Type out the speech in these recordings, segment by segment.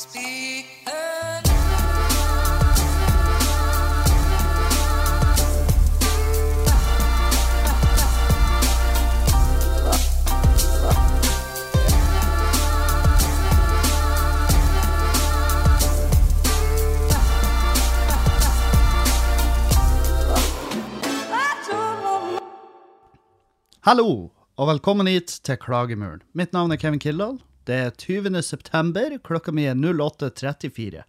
Hallo, og velkommen hit til Klagemuren. Mitt navn er Kevin Kildahl. Det er 20. september, klokka mi er 08.34.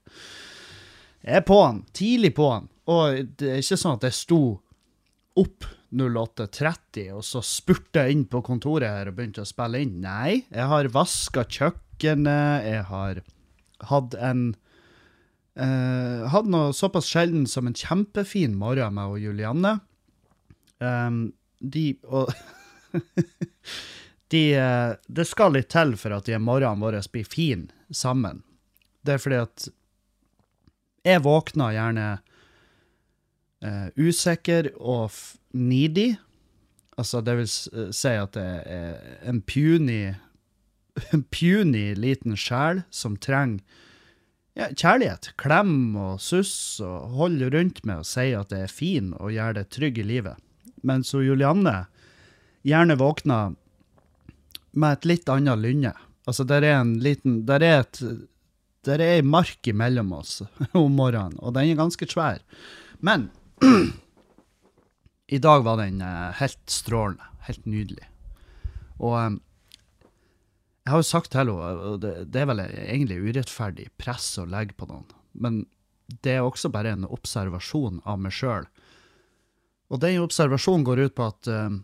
Jeg er på han, tidlig på han. og det er ikke sånn at jeg sto opp 08.30 og så spurte jeg inn på kontoret her og begynte å spille inn. Nei, jeg har vaska kjøkkenet, jeg har hatt en eh, Hatt noe såpass sjelden som en kjempefin morgen med og Julianne. Um, de og de, eh, det skal litt til for at de morgenene våre blir fine sammen. Det er fordi at jeg våkner gjerne eh, usikker og needy. Altså, det vil eh, si at det er en puny, en puny liten sjel som trenger ja, kjærlighet. Klem og suss og holde rundt med og si at det er fin og gjør det trygg i livet. Men så Julianne gjerne våkner med et litt annet lynne. Altså, der er en liten Der er et Der er ei mark imellom oss om morgenen, og den er ganske svær. Men i dag var den eh, helt strålende. Helt nydelig. Og eh, jeg har jo sagt til henne, og det, er vel egentlig urettferdig press å legge på noen, men det er også bare en observasjon av meg sjøl. Og den observasjonen går ut på at eh,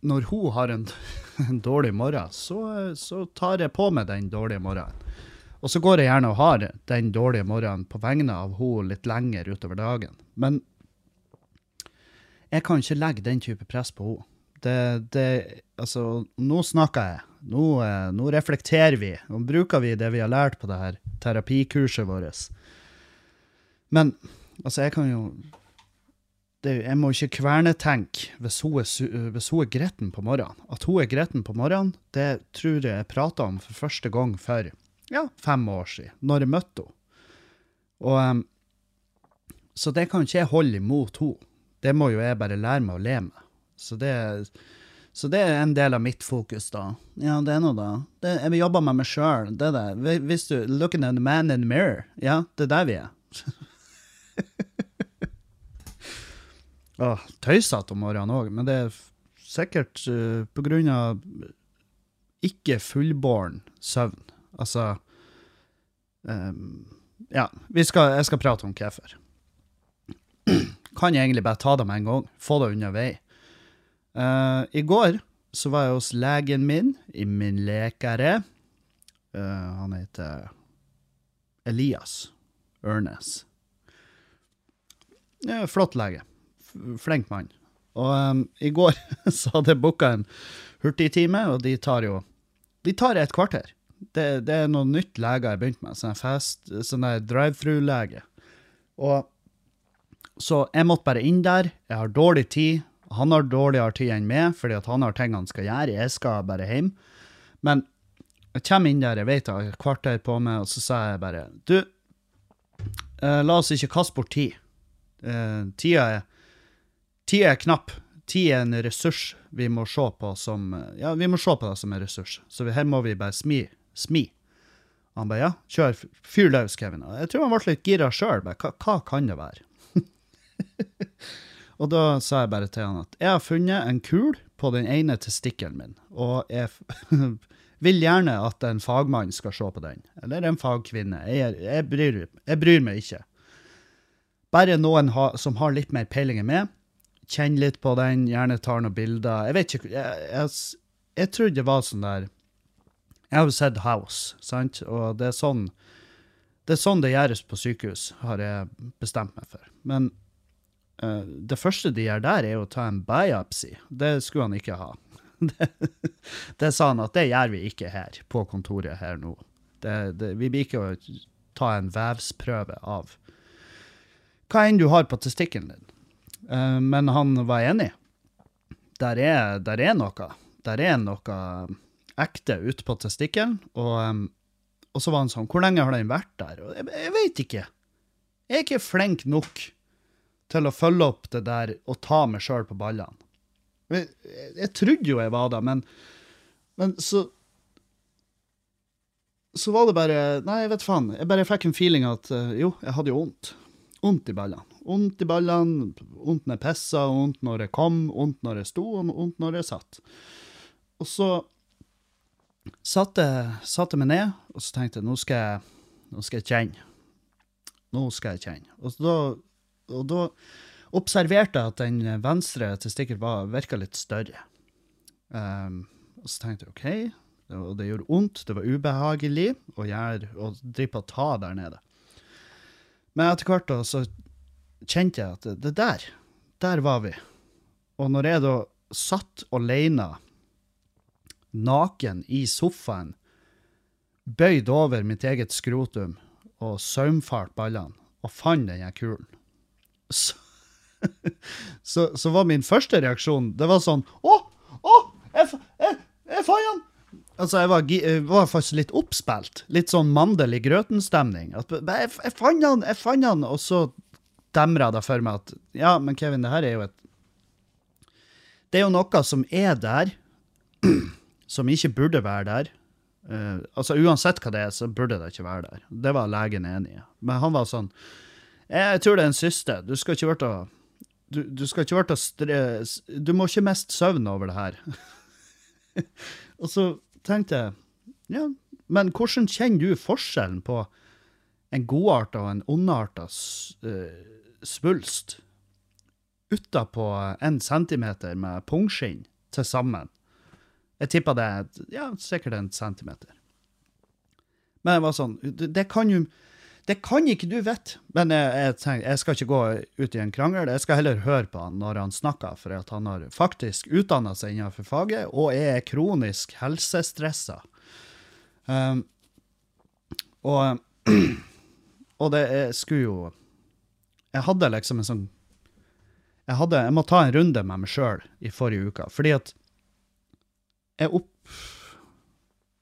når hun har en, en dårlig morgen, så, så tar jeg på meg den dårlige morgenen. Og så går jeg gjerne og har den dårlige morgenen på vegne av hun litt lenger utover dagen. Men jeg kan ikke legge den type press på henne. Det, det, altså, nå snakker jeg. Nå, eh, nå reflekterer vi. Nå bruker vi det vi har lært på det her terapikurset vårt. Men altså, jeg kan jo det, Jeg må ikke kvernetenke hvis hun er, hvis hun er gretten på morgenen. At hun er gretten på morgenen, det tror jeg jeg prata om for første gang for ja, fem år siden, når jeg møtte henne. Og, så det kan ikke jeg holde imot henne. Det må jo jeg bare lære meg å le med. Så det, så det er en del av mitt fokus, da. Ja, det er noe, da. Det, jeg vil jobbe med meg sjøl. Hvis du Looking at the man in the mirror. Ja, det er der vi er. Åh, tøysete om morgenen òg, men det er sikkert uh, på grunn av ikke fullbåren søvn. Altså um, Ja, skal, jeg skal prate om hvorfor. Kan jeg egentlig bare ta det med en gang, få det unna vei. Uh, I går så var jeg hos legen min, i min lekere. Uh, han heter Elias Ørnes. Flott lege. Flink mann. Og um, i går så hadde jeg booka en hurtigtime, og de tar jo De tar et kvarter. Det, det er noe nytt leger jeg begynte med. Sånn fast, sånn der drive-through-lege. Og så jeg måtte bare inn der. Jeg har dårlig tid. Han har dårligere tid enn meg, fordi at han har ting han skal gjøre. Jeg skal bare hjem. Men jeg kommer inn der, jeg vet jeg har et kvarter på meg, og så sa jeg bare Du, eh, la oss ikke kaste bort tid. Eh, tida, er, tida er knapp. Tid er en ressurs vi må se på som Ja, vi må se på det som en ressurs. Så her må vi bare smi. smi. Han bare ja, kjør, fyr løs, Kevin. Jeg tror han ble litt gira sjøl. Hva, hva kan det være? og da sa jeg bare til han at jeg har funnet en kul på den ene testikkelen min, og jeg vil gjerne at en fagmann skal se på den. Eller en fagkvinne. Jeg, jeg, bryr, jeg bryr meg ikke. Bare noen ha, som har litt mer peiling enn meg. Kjenn litt på den, gjerne tar noen bilder. Jeg vet ikke, jeg, jeg, jeg trodde det var sånn der Jeg har jo sett House, sant? Og det er sånn det er sånn det gjøres på sykehus, har jeg bestemt meg for. Men uh, det første de gjør der, er å ta en biopsy. Det skulle han ikke ha. Det, det sa han at det gjør vi ikke her, på kontoret her nå. Det, vi blir ikke å ta en vevsprøve av hva enn du har på testikkelen din. Eh, men han var enig. Der er, der er noe. Der er noe ekte ute på testikkelen, og, Og så var han sånn, hvor lenge har den vært der? Jeg, jeg vet ikke. Jeg er ikke flink nok til å følge opp det der og ta meg sjøl på ballene. Jeg, jeg trodde jo jeg var det, men, men så Så var det bare Nei, jeg vet faen. Jeg bare fikk en feeling at eh, jo, jeg hadde jo vondt. Vondt i ballene. Vondt i ballene, vondt når jeg pissa, vondt når jeg kom, vondt når jeg sto, og vondt når jeg satt. Og så satte jeg meg ned, og så tenkte jeg nå skal jeg, nå skal jeg kjenne. Nå skal jeg kjenne. Og da, og da observerte jeg at den venstre testikkelen virka litt større. Um, og så tenkte jeg OK, og det gjorde vondt, det var ubehagelig å gjøre, å drive på ta der nede. Men etter hvert da, så kjente jeg at det, der, der var vi. Og når jeg da satt alene naken i sofaen, bøyd over mitt eget skrotum og saumfart ballene, og fant den kulen. Så, så, så, var min første reaksjon Det var sånn Å! Å! Jeg, jeg, jeg fant den! Altså, jeg var, jeg var, faktisk litt oppspilt. Litt sånn Mandel i grøten-stemning. Jeg, jeg fant han, Jeg fant han, Og så demra det for meg at ja, men Kevin, det her er jo et Det er jo noe som er der som ikke burde være der. Uh, altså Uansett hva det er, så burde det ikke være der. Det var legen enig i. Men han var sånn Jeg tror det er en syste. Du skal ikke være du, du skal ikke være å Du må ikke miste søvn over det her. og så tenkte jeg Ja, men hvordan kjenner du forskjellen på en godarta og en ondarta uh, svulst utapå en centimeter med pungskinn til sammen? Jeg tippa det ja, sikkert en centimeter. Men jeg var sånn det kan jo det kan ikke du vite. Men jeg, jeg, tenker, jeg, skal ikke gå ut i en krangel. Jeg skal heller høre på han når han snakker, for at han har faktisk utdanna seg innenfor faget og er kronisk helsestressa. Um, og, og det jeg skulle jo Jeg hadde liksom en sånn Jeg hadde, jeg må ta en runde med meg sjøl i forrige uke. Fordi at jeg, opp,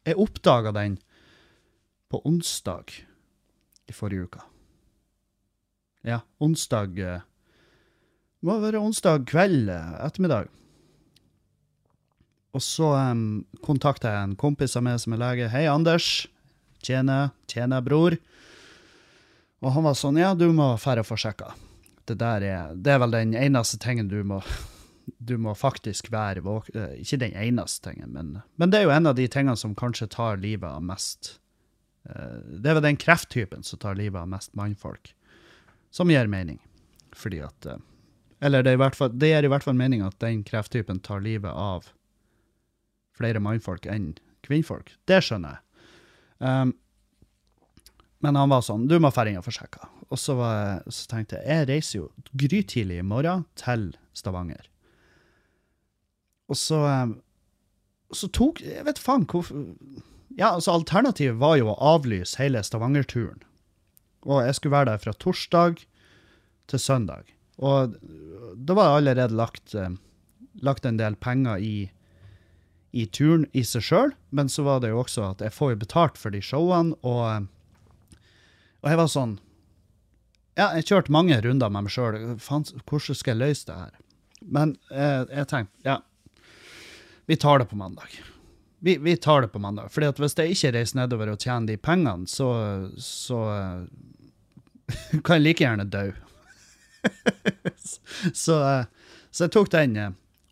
jeg oppdaga den på onsdag i forrige uke. Ja, onsdag Det eh, må være onsdag kveld, eh, ettermiddag. Og så um, kontakta jeg en kompis av meg som er lege. 'Hei, Anders. Tjene, tjene, bror.' Og han var sånn 'Ja, du må dra og få sjekka'. Det der er, det er vel den eneste tingen du må du må faktisk være våken eh, Ikke den eneste tingen, men, men, det er jo en av de tingene som kanskje tar livet av mest Det er vel den krefttypen som tar livet av mest mannfolk, som gir mening. Fordi at eh, Eller det, er fall, det gir i hvert fall mening at den krefttypen tar livet av flere mannfolk enn kvinnfolk. Det skjønner jeg. Um, men han var sånn Du må dra inn og få sjekka. Og så, var, så, tenkte jeg jeg reiser jo grytidlig i morgen til Stavanger. Og så, eh, så tok Jeg vet faen hvorfor Ja, altså, alternativet var jo å avlyse hele Stavanger-turen. Og jeg skulle være der fra torsdag til søndag. Og da var det allerede lagt, eh, lagt en del penger i, i turen i seg sjøl, men så var det jo også at jeg får jo betalt for de showene, og, eh, og jeg var sånn Ja, jeg kjørte mange runder med meg sjøl. Hvordan skal jeg løse det her? Men jeg, jeg tenkte ja, vi tar det på mandag. Vi, vi tar det på mandag. Fordi at hvis jeg ikke reiser nedover og tjener de pengene, så, så kan jeg like gjerne dø. så, så, jeg tok den.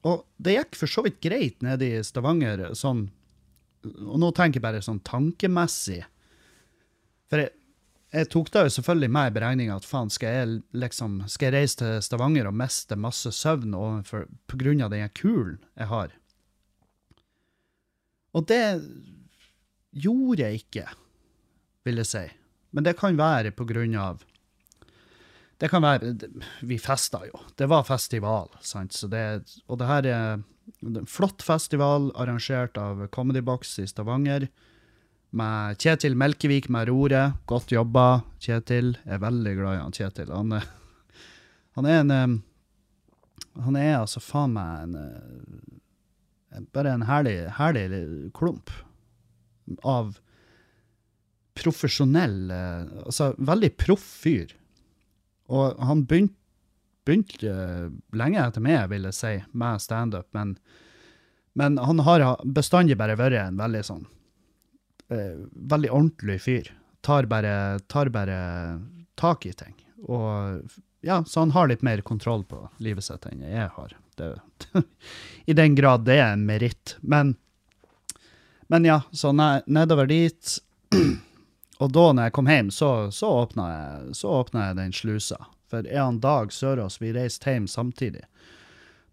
Og det gikk for så vidt greit nede i Stavanger, sånn Og nå tenker jeg bare sånn tankemessig. For jeg, jeg tok da jo selvfølgelig med i beregninga at faen, skal jeg liksom skal jeg reise til Stavanger og miste masse søvn overfor, på grunn av den kulen jeg har? Og det gjorde jeg ikke, vil jeg si. Men det kan være på grunn av Det kan være Vi festa jo. Det var festival, sant. Så det, og det her er en flott festival arrangert av Comedy Box i Stavanger. Med Kjetil Melkevik med roret. Godt jobba, Kjetil. Jeg er veldig glad i han Kjetil. Han er, han er en Han er altså faen meg en bare en herlig, herlig klump av profesjonell eh, Altså veldig proff fyr. Og han begynte begynt, eh, lenge etter meg, vil jeg si, med standup, men, men han har bestandig bare vært en veldig sånn eh, Veldig ordentlig fyr. Tar bare, tar bare tak i ting. Og ja, så han har litt mer kontroll på livet sitt enn jeg har. Det, I den grad det er en meritt. Men, men ja, så nedover dit Og da når jeg kom hjem, så, så åpna jeg, så åpna jeg den slusa. For en dag Sørås, vi reiste hjem samtidig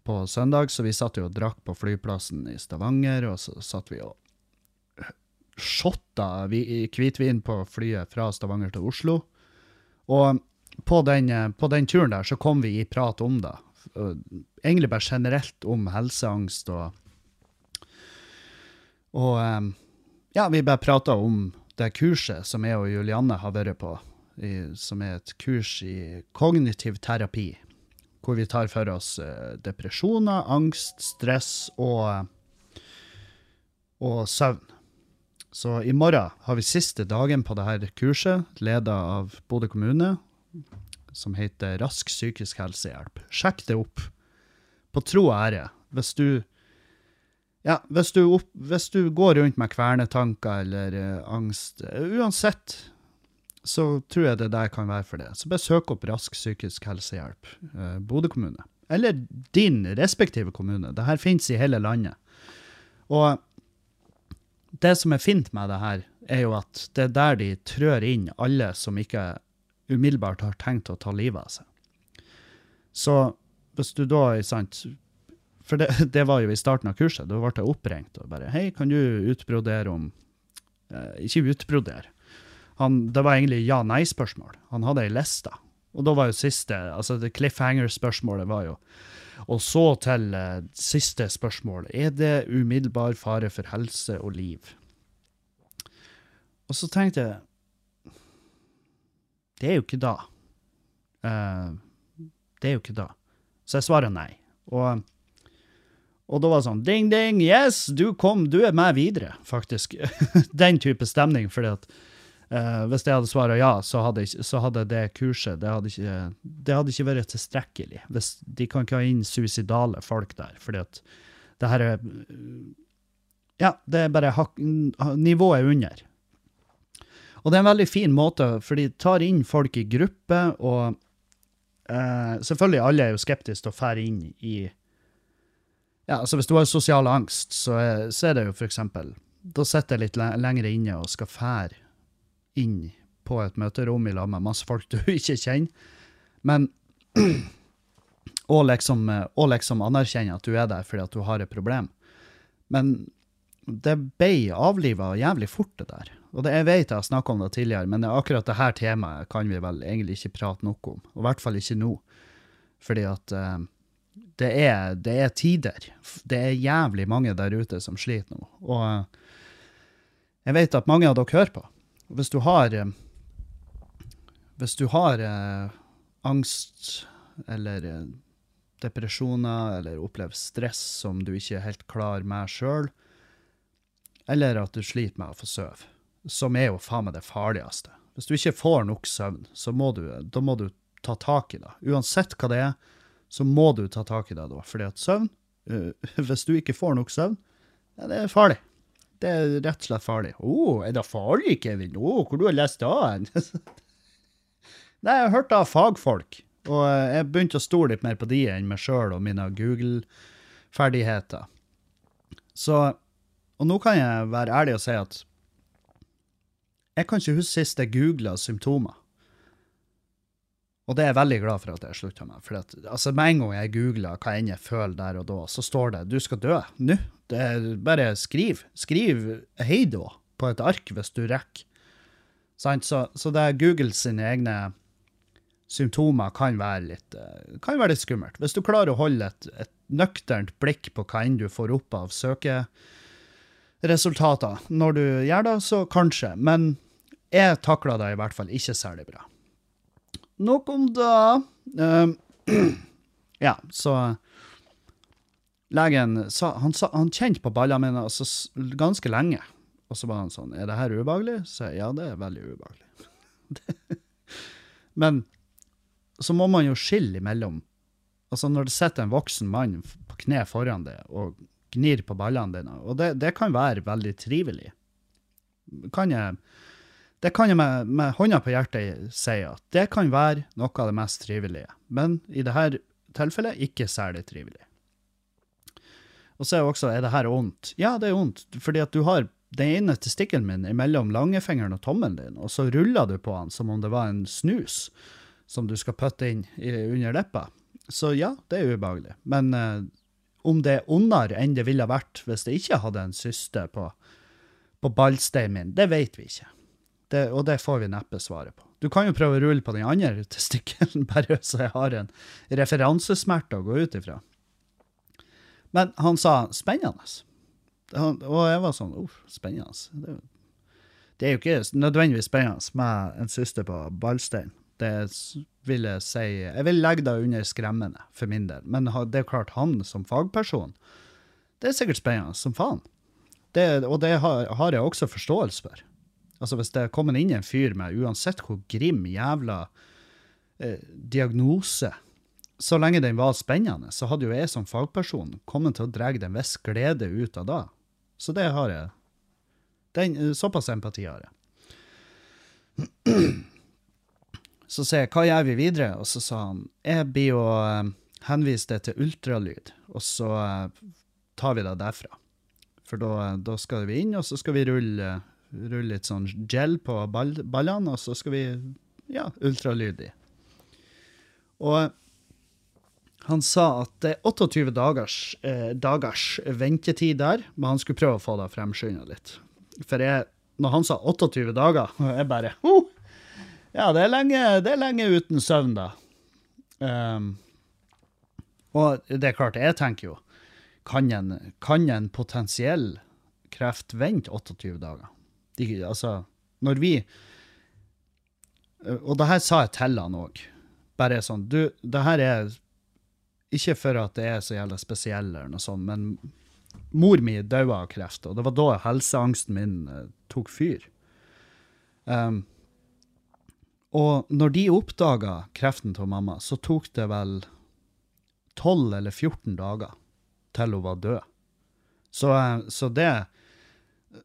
på søndag, så vi satt jo og drakk på flyplassen i Stavanger, og så satt vi og shotta hvitvin på flyet fra Stavanger til Oslo. Og på den, på den, turen der så kom vi i prat om det. Egentlig bare generelt om helseangst og Og ja, vi bare prata om det kurset som jeg og Julianne har vært på, i, som er et kurs i kognitiv terapi, hvor vi tar for oss eh, depresjoner, angst, stress og, og søvn. Så i morgen har vi siste dagen på dette kurset, leda av Bodø kommune, som heter Rask psykisk helsehjelp. Sjekk det opp. På tro og ære. Hvis du ja, hvis du, opp, hvis du, går rundt med kvernetanker eller uh, angst, uh, uansett, så tror jeg det der kan være for det. Så bare søk opp Rask psykisk helsehjelp, uh, Bodø kommune. Eller din respektive kommune. Det her finnes i hele landet. Og det som er fint med det her, er jo at det er der de trør inn alle som ikke umiddelbart har tenkt å ta livet av seg. Så hvis du da, sant, for det, det, var jo i starten av kurset. Da ble jeg oppringt og bare Hei, kan du utbrodere om eh, Ikke utbrodere. Han, det var egentlig ja-nei-spørsmål. Han hadde ei liste. Og da var jo siste altså det Cliffhanger-spørsmålet var jo Og så til eh, siste spørsmål. Er det umiddelbar fare for helse og liv? Og så tenkte jeg Det er jo ikke da. Uh, det er jo ikke da. Så jeg svarer nei. Og og da var det sånn ding, ding, yes, du kom, du er med videre, faktisk. Den type stemning. fordi at uh, hvis jeg hadde svart ja, så hadde, så hadde, det kurset det hadde, ikke, det hadde ikke vært tilstrekkelig. Hvis, de kan ikke ha inn suicidale folk der, fordi at det her er Ja, det er bare nivået under. Og det er en veldig fin måte, for de tar inn folk i gruppe, og uh, selvfølgelig alle er jo skeptiske til å fære inn i ja, altså Hvis du har sosial angst, så er, så er det jo for eksempel Da sitter jeg litt lenger inne og skal fære inn på et møterom i lag med masse folk du ikke kjenner. Men og liksom, og liksom anerkjenne at du er der fordi at du har et problem. Men det ble avliva jævlig fort, det der. Og det, jeg vet jeg har snakka om det tidligere, men akkurat det her temaet kan vi vel egentlig ikke prate noe om. Og i hvert fall ikke nå. Fordi at uh, det er, det er, tider. Det er jævlig mange der ute som sliter nå. Og eh, jeg vet at mange av dere hører på. Hvis du har eh, Hvis du har eh, angst eller eh, depresjoner eller opplever stress som du ikke er helt klar med sjøl, eller at du sliter med å få sove, som er jo faen meg det farligste. Hvis du ikke får nok søvn, så må du, da må du ta tak i det. Uansett hva det er så må du ta tak i det, da. Fordi at søvn, uh, hvis du ikke får nok søvn, ja, det er farlig. Det er rett og slett farlig. Å, oh, er det farlig, Kevin? Å, oh, hvor du har lest det? Nei, jeg har hørt det av fagfolk. Og jeg begynte å stole litt mer på de enn meg sjøl og mine Google-ferdigheter. Så Og nå kan jeg være ærlig og si at jeg kan ikke huske sist jeg googla symptomer. Og det er jeg veldig glad for at jeg slutta med. For at, altså, med en gang jeg googler hva enn jeg føler der og da, så står det 'du skal dø nå'. Bare skriv. Skriv 'hei da' på et ark hvis du rekker. Så, så, det er Google sine egne symptomer kan være litt, eh, kan være litt skummelt. Hvis du klarer å holde et, et nøkternt blikk på hva enn du får opp av søkeresultater når du gjør det, så kanskje. Men jeg takla det i hvert fall ikke særlig bra. Nok om det. Uh, ja, så Legen sa han, sa, han kjente på ballene mine altså, ganske lenge. Og så var han sånn Er det her ubehagelig? Så jeg ja, det er veldig ubehagelig. Men så må man jo skille imellom Altså, når det sitter en voksen mann på kne foran deg og gnir på ballene dine, og det, det kan være veldig trivelig kan jeg, Det kan jeg med, med hånda på hjertet si at det kan være noe av det mest trivelige, men i dette tilfellet ikke særlig trivelig. Og så er også, er det her vondt? Ja, det er vondt, fordi at du har den ene testikkelen min mellom langfingeren og tommelen din, og så ruller du på den som om det var en snus som du skal putte inn i, under leppa. Så ja, det er ubehagelig. Men eh, om det er ondere enn det ville vært hvis det ikke hadde en syste på, på ballsteinen min, det vet vi ikke. Det, og det får vi neppe svaret på. Du kan jo prøve å rulle på den andre testikkelen, bare så jeg har en referansesmerte å gå ut ifra. Men han sa spennende. Han, og jeg var sånn uff, spennende. Det, det, er jo ikke nødvendigvis spennende med en søster på ballstein. Det vil jeg si Jeg vil legge det under skremmende, for min del. Men det er klart, han som fagperson, det er sikkert spennende som faen. Det, og det har, har, jeg også forståelse for. Altså Hvis det er kommet inn en fyr med uansett hvor grim jævla eh, diagnose Så lenge den var spennende, så hadde jo jeg som fagperson kommet til å dra en viss glede ut av det. Så det har jeg. Den, såpass empati har jeg. Så sier jeg, hva gjør vi videre? Og så sa han, jeg blir å eh, henvise det til ultralyd, og så eh, tar vi det derfra. For da, da, skal vi inn, og så skal vi rulle, rulle litt sånn gel på ball, ballene, og så skal vi ja, ultralyd i. Og han sa at det er 28 dagers, eh, dagers ventetid der, men han skulle prøve å få det fremskynda litt. For jeg, når han sa 28 dager, og jeg bare oh, ja, det er lenge, det er lenge uten søvn, da. Um, og det er klart, jeg tenker jo Kan en, kan en potensiell kreft vente 28 dager? De, altså, når vi Og det her sa jeg til han òg. Bare sånn Du, det her er ikke for at det er så jævla spesiell, eller noe sånt, men mor mi daua av kreft, og det var da helseangsten min uh, tok fyr. Um, og når de oppdaga kreften til mamma, så tok det vel 12 eller 14 dager til hun var død. Så, eh, så det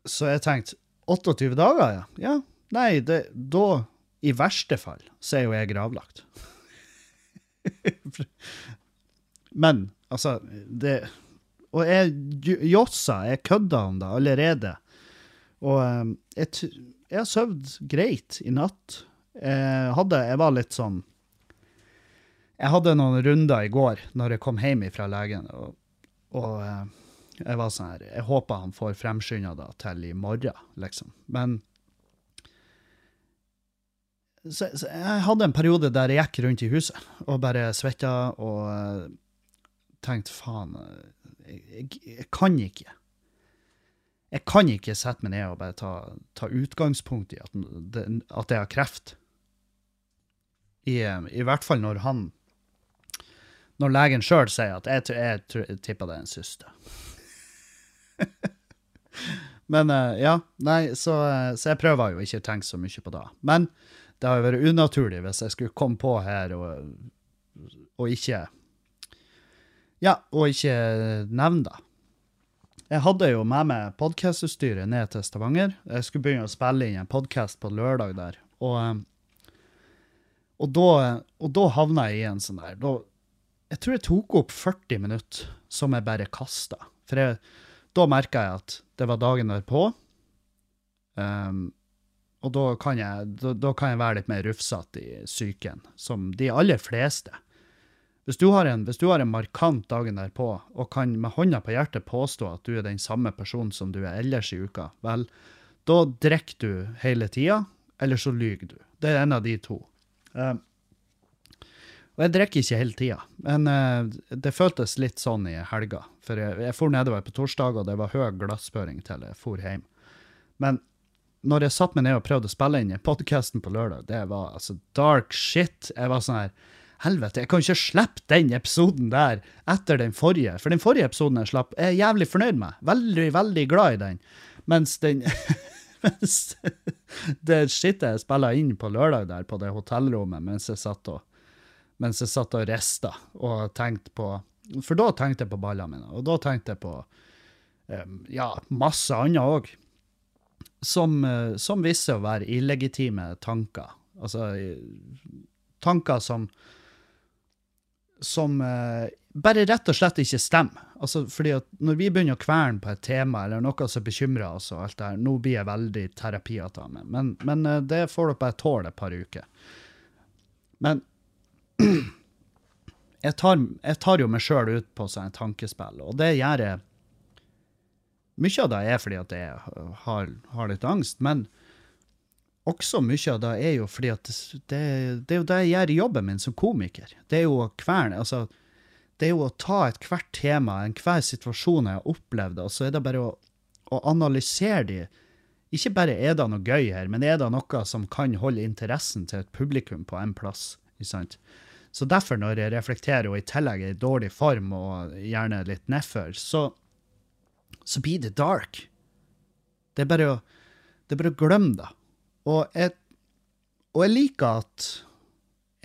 Så jeg tenkte 28 dager, ja. ja. Nei, det, da I verste fall så er jo jeg gravlagt. Men altså det, Og jeg jossa, jeg kødda om det allerede. Og eh, jeg, jeg har sovet greit i natt. Jeg, hadde, jeg var litt sånn Jeg hadde noen runder i går når jeg kom hjem fra legen, og, og eh, jeg var sånn her Jeg håper han får fremskynda det til i morgen, liksom. Men så, så, jeg hadde en periode der jeg gikk rundt i huset og bare svetta og uh, tenkte faen, jeg, jeg, jeg, kan ikke. Jeg kan ikke sette meg ned og bare ta, ta utgangspunkt i at, at jeg har kreft. I, I, hvert fall når han Når legen sjøl sier at jeg, jeg, jeg tipper det er en syste. Men uh, ja, nei, så, uh, så, jeg prøver jo ikke å tenke så mye på det. Men det hadde vært unaturlig hvis jeg skulle komme på her og, og ikke Ja, og ikke nevne det. Jeg hadde jo med meg podkastutstyret ned til Stavanger. Jeg skulle begynne å spille inn en podkast på lørdag der. Og um, og da, og da havna jeg i en sånn der da, Jeg tror jeg tok opp 40 minutter som jeg bare kasta. For jeg, da merka jeg at det var dagen derpå. Um, og da kan, jeg, da, da kan, jeg, være litt mer rufsete i psyken, som de aller fleste. Hvis du, en, hvis du, har en, markant dagen derpå, og kan med hånda på hjertet påstå at du er den samme personen som du er ellers i uka, vel, da drikker du hele tida, eller så lyver du. Det er en av de to. Uh, og jeg drikker ikke hele tida, men uh, det føltes litt sånn i helga. For jeg, jeg for nedover på torsdag, og det var høy glassføring til jeg for hjem. Men når jeg satte meg ned og prøvde å spille inn podkasten på lørdag, det var altså dark shit. Jeg var sånn her Helvete, jeg kan ikke slippe den episoden der etter den forrige. For den forrige episoden jeg slapp, er jeg jævlig fornøyd med. Veldig, veldig glad i den. Mens den Mens det skittet jeg spilla inn på lørdag der på det hotellrommet mens jeg satt og mens jeg satt og rista og tenkte på For da tenkte jeg på ballene mine, og da tenkte jeg på um, ja, masse annet òg. Som, uh, som viste å være illegitime tanker. Altså tanker som som eh, bare rett og slett ikke stemmer. Altså, fordi at når vi begynner å kverne på et tema eller noe som bekymrer oss, og alt det her, nå blir jeg veldig terapiete av meg, men, men uh, det får dere bare tåle et par uker. Men jeg tar, jeg tar, jo meg sjøl ut på sånne tankespill, og det gjør jeg Mye av det er fordi at jeg har, har litt angst, men også mye av det er jo fordi at det, det, er jo det jeg gjør i jobben min som komiker. Det er jo å kverne. altså det er jo å ta ethvert tema, enhver situasjon jeg har opplevd, og så er det bare å, å, analysere de. Ikke bare er det noe gøy her, men er det noe som kan holde interessen til et publikum på en plass. ikke sant? Så derfor, når jeg reflekterer og i tillegg er i dårlig form og gjerne litt nedfor, så, så blir det dark. Det er bare å, det er bare å glemme det. Og jeg, og jeg liker at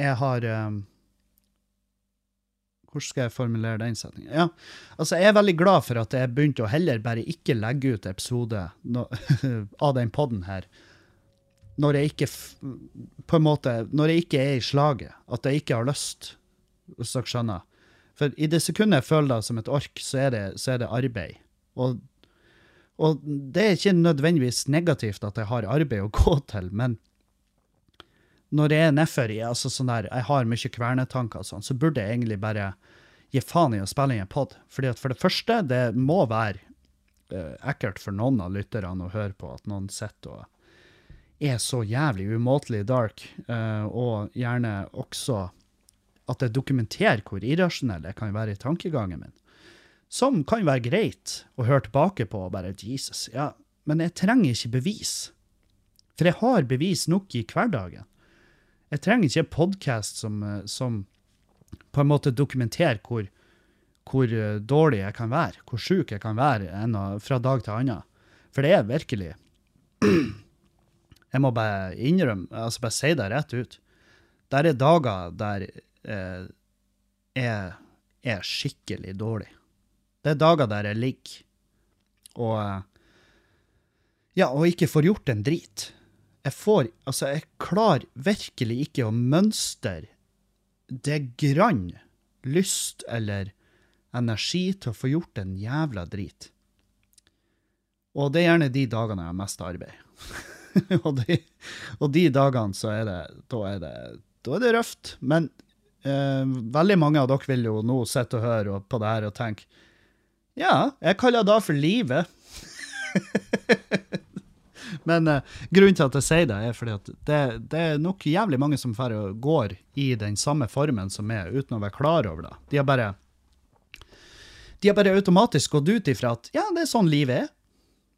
jeg har um, Hvordan skal jeg formulere den setningen? Ja, altså Jeg er veldig glad for at jeg begynte å heller bare ikke legge ut episode no, av den poden her når jeg ikke på en måte, når jeg ikke er i slaget, at jeg ikke har lyst, hvis dere skjønner. For i det sekundet jeg føler det som et ork, så er det, så er det arbeid. Og og det er ikke nødvendigvis negativt at jeg har arbeid å gå til, men når jeg er nedfor altså sånn der, jeg har mye kvernetanker og sånn, så burde jeg egentlig bare gi faen i å spille inn en pod. Fordi at for det første, det må være uh, ekkelt for noen av lytterne å høre på at noen sitter og er så jævlig umåtelig dark, uh, og gjerne også at jeg dokumenterer hvor irrasjonell jeg kan være i tankegangen min som kan være greit å høre tilbake på og bare Jesus, ja, men jeg trenger ikke bevis. For jeg har bevis nok i hverdagen. Jeg trenger ikke en podkast som, eh, som, på en måte dokumenterer hvor, hvor eh, dårlig jeg kan være, hvor sjuk jeg kan være fra dag til annen. For det er virkelig Jeg må bare innrømme, altså bare si det rett ut. Der er dager der eh, jeg er skikkelig dårlig. Det er dager der jeg ligger og Ja, og ikke får gjort en drit. Jeg får Altså, jeg klarer virkelig ikke å mønstre det grann lyst eller energi til å få gjort en jævla drit. Og det er gjerne de dagene jeg har mest arbeid. og, de, og, de, dagene så er det Da er det, da er det røft. Men eh, veldig mange av dere vil jo nå sitte og høre på det her og tenke ja, jeg kaller det for livet. Men eh, grunnen til at jeg sier det, er fordi at det, det er nok jævlig mange som går i den samme formen som meg, uten å være klar over det. De har bare de har bare automatisk gått ut ifra at ja, det er sånn livet er.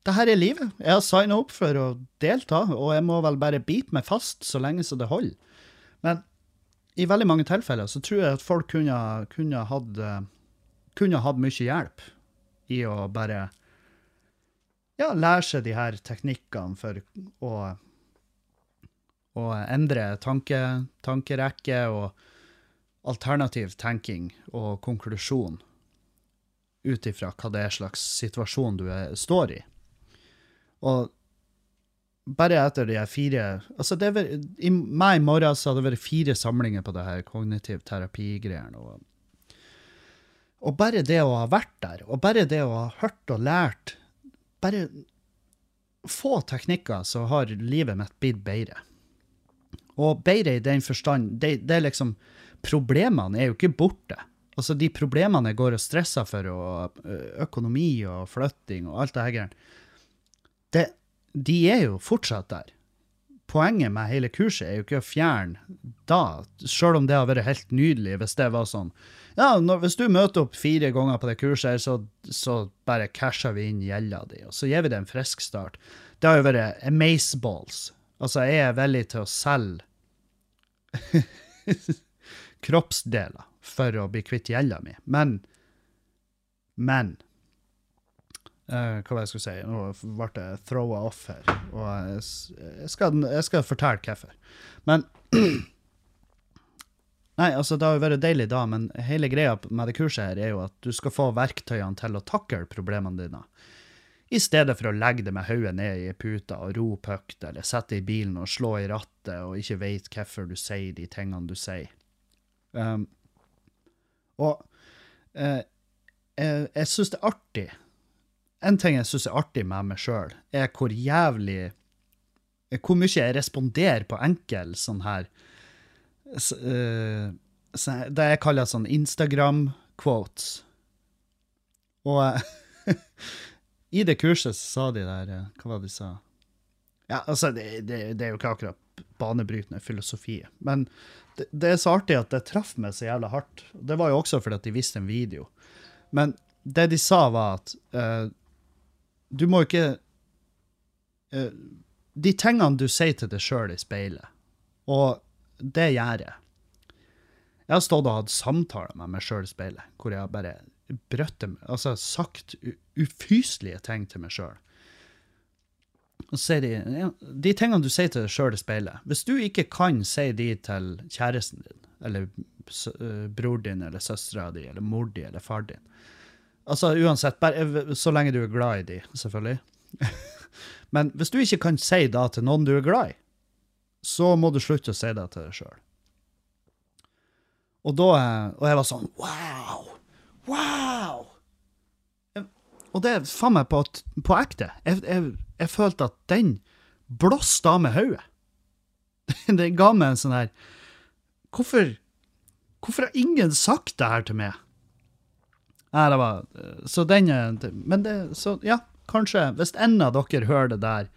Det her er livet. Jeg har signa opp for å delta, og jeg må vel bare bite meg fast så lenge så det holder. Men i veldig mange tilfeller så tror jeg at folk kunne, kunne hatt eh, kunne hatt mye hjelp i å bare ja, lære seg de her teknikkene for å, å endre tanke, tankerekke og alternativ tenking og konklusjon ut ifra hva det er slags situasjon du er, står i. Og bare etter de fire altså det var, I meg i morgen så hadde det vært fire samlinger på det her kognitiv terapi-greiene. og og bare det å ha vært der, og bare det å ha hørt og lært Bare få teknikker, så har livet mitt blitt bedre. Og bedre i den forstand det, det, er liksom Problemene er jo ikke borte. Altså, de problemene jeg går og stresser for, og økonomi og flytting og alt det her, det, de er jo fortsatt der. Poenget med hele kurset er jo ikke å fjerne da, sjøl om det har vært helt nydelig hvis det var sånn ja, når, hvis du møter opp fire ganger på det kurset, så, så bare casher vi inn gjelda di, og så gir vi det en frisk start. Det har jo vært amazeballs. Altså, jeg er villig til å selge kroppsdeler for å bli kvitt gjelda mi, men Men eh, Hva var det jeg skulle si? Nå ble det throwa off her. Og jeg, jeg, skal, jeg skal fortelle hvorfor. Men Nei, altså, det har jo vært deilig da, men hele greia med det kurset her er jo at du skal få verktøyene til å takle problemene dine. I stedet for å legge det med hodet ned i puta og rope høyt, eller sette i bilen og slå i rattet og ikke veit hvorfor du sier de tingene du sier. Um, og uh, jeg, jeg syns det er artig. En ting jeg syns er artig med meg sjøl, er hvor jævlig Hvor mye jeg responderer på enkel sånn her så, uh, så- Det jeg kaller sånn Instagram-quotes. Og eh, i det kurset så sa de der eh, Hva var det de sa? Ja, altså, det, det, det er jo ikke akkurat banebrytende filosofi, men det, det er så artig at det traff meg så jævla hardt. Det var jo også fordi at de viste en video. Men det de sa, var at eh, du må ikke uh, De tingene du sier til deg sjøl i speilet, og det gjør jeg. Jeg har stått og hatt samtaler med meg sjøl i speilet, hvor jeg har bare brøtte, altså sagt ufyselige ting til meg sjøl. Og så sier de De tingene du sier til deg sjøl i speilet, hvis du ikke kan si de til kjæresten din, eller øh, bror din, eller søstera di, eller mor di, eller far din Altså uansett, bare så lenge du er glad i de, selvfølgelig. Men hvis du ikke kan si det til noen du er glad i, så må du slutte å si det til deg sjøl. Og da eh, Og jeg var sånn Wow! Wow! Jeg- Og det faen meg på, på ekte. Jeg, jeg, jeg følte at den blåste av med hodet. Den ga meg en sånn her Hvorfor Hvorfor har ingen sagt det her til meg? Nei, det var Så den er Men det Så ja, kanskje Hvis en av dere hører det der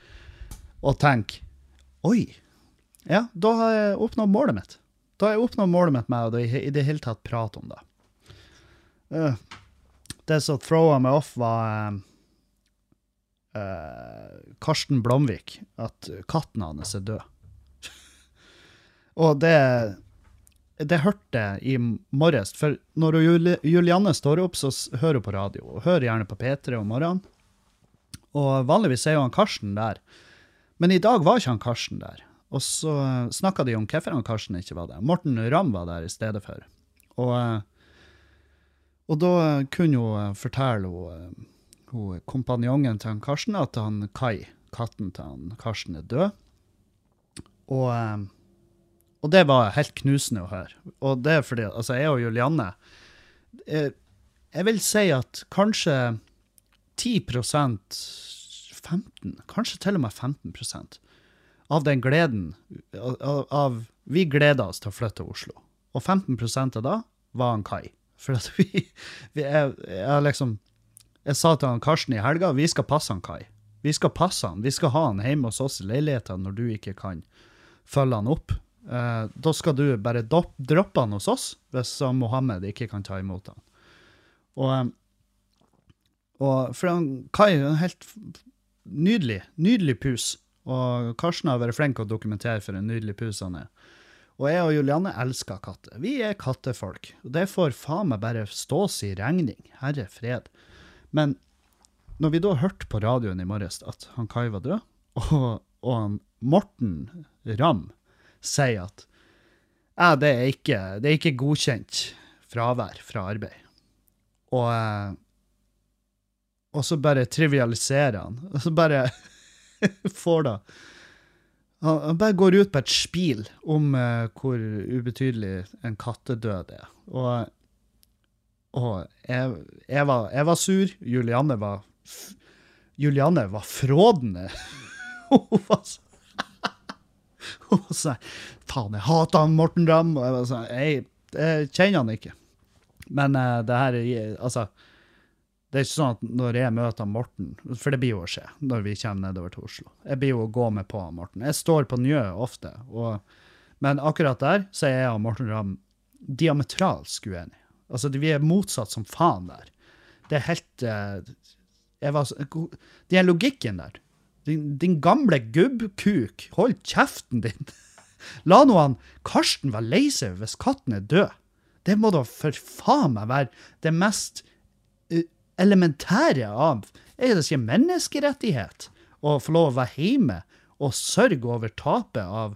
og tenker Oi. Ja, da har jeg oppnådd målet mitt. Da har jeg oppnådd målet mitt med å i det hele tatt prate om det. Eh, det som throwa meg off, var eh, eh, Karsten Blomvik. At katten hans er død. Og det det hørte jeg i morges. For når Juli, Julianne står opp, så hører hun på radio. Og hører gjerne på P3 om morgenen. Og vanligvis er jo han Karsten der. Men i dag var ikke han Karsten der. Og så snakka de om hvorfor han Karsten ikke var der. Morten Ramm var der i stedet for. Og, eh, og da kunne hun fortelle hun, eh, hun kompanjongen til han Karsten at han Kai, katten til han Karsten, er død. Og, eh, og det var helt knusende å høre. Og det er fordi altså, jeg og Julianne jeg, Jeg vil si at kanskje 10% 15 kanskje til og med 15% av den gleden av, av Vi gleda oss til å flytte til Oslo. Og 15 av da var han Kai. For at vi, vi jeg, jeg liksom Jeg sa til han Karsten i helga vi skal passe han Kai. Vi skal passe han. Vi skal ha han hjemme hos oss i leiligheten når du ikke kan følge han opp. Eh, da skal du bare droppe han hos oss hvis Mohammed ikke kan ta imot han. Og, eh, og for han Kai er en helt nydelig, nydelig pus. Og Karsten har vært flink å dokumentere for en nydelig pus han er. Og jeg og Julianne elsker katter. Vi er kattefolk. Og det får faen meg bare stå si regning. Herre fred. Men når vi da hørte på radioen i morges at han Kai var død, og, og han Morten Ramm sier at ja, det, er ikke, det er ikke godkjent fravær fra arbeid. Og, eh, og så bare trivialiserer han. Og så bare får da han, bare går ut på et spil om eh, hvor ubetydelig en kattedød er. Og, og jeg, jeg, var, jeg var sur. Julianne var Julianne var frådende. Hun var så Var sånn Faen, jeg hater han Morten Ramm. Og jeg var sånn Jeg, jeg kjenner han ikke. Men uh, det her er Altså det er ikke sånn at når jeg møter Morten, for det blir jo å skje når vi kommer nedover til Oslo. Jeg blir jo å gå med på Morten. Jeg står på Njø ofte, og, men akkurat der så er jeg og Morten Ramm diametralsk uenige. Altså, vi er motsatt som faen der. Det er helt uh, jeg var, Den logikken der. Din, din gamle gubbkuk, hold kjeften din! La nå han Karsten være lei seg hvis katten er død. Det må da for faen meg være det mest elementære av Er det ikke menneskerettighet å få lov å være hjemme og sørge over tapet av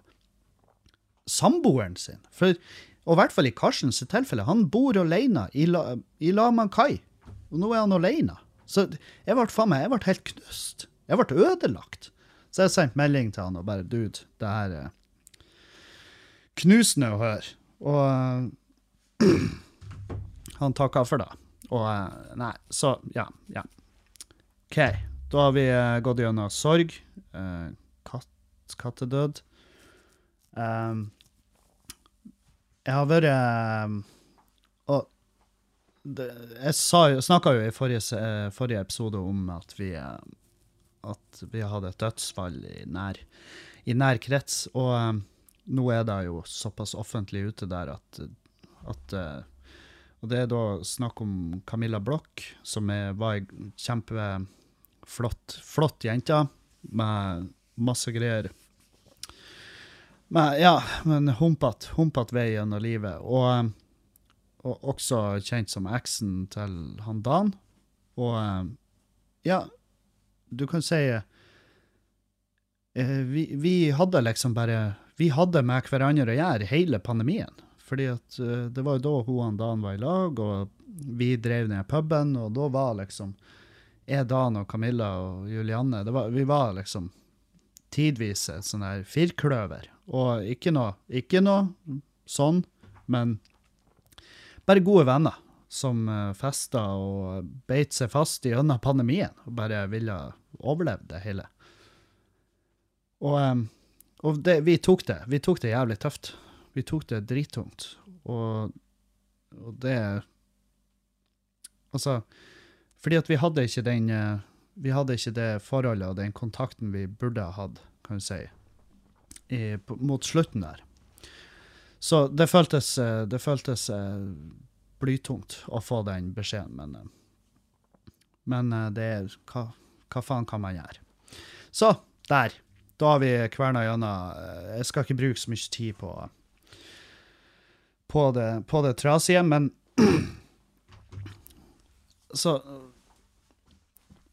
samboeren sin? For, og i hvert fall i Karstens tilfelle, han bor alene i, la, i Laman Kai, og nå er han alene. Så jeg ble faen meg, jeg ble helt knust. Jeg ble ødelagt. Så jeg sendte melding til han og bare Dude, det her er knusende å høre. Og han takka for det. Og uh, nei, så ja. ja. OK. Da har vi uh, gått gjennom sorg, katt, kattedød. Um, jeg har vært Og det, jeg snakka jo i forrige, forrige episode om at vi at vi hadde et dødsfall i nær, i nær krets. Og um, nå er det jo såpass offentlig ute der at, at uh, Og det er da snakk om Camilla Bloch, som er, var ei kjempeflott flott jente med masse greier. Men, ja, men humpete humpet vei gjennom livet. Og, eh, og også kjent som eksen til han Dan. Og ja, du kan si eh, vi, vi hadde liksom bare Vi hadde med hverandre å gjøre hele pandemien. Fordi at eh, det var jo da hun og Dan var i lag, og vi drev ned puben, og da var liksom jeg, Dan og Camilla og Julianne var, Vi var liksom tidvis et sånn der firkløver. Og ikke noe, ikke noe sånn, men bare gode venner som uh, festa og beit seg fast gjennom pandemien og bare ville overleve det hele. Og, um, og det, vi tok det. Vi tok det jævlig tøft. Vi tok det drittungt. Og, og det Altså, fordi at vi hadde ikke den eh, Vi hadde ikke det forholdet og den kontakten vi burde ha hatt, kan du si, i, mot slutten der. Så det føltes, eh, det føltes eh, blytungt å få den beskjeden, men, eh, men eh, det er hva, hva faen kan man gjøre? Så, der. Da har vi kverna gjennom. eh, Jeg skal ikke bruke så mye tid på, på, det, på det trasige, men Så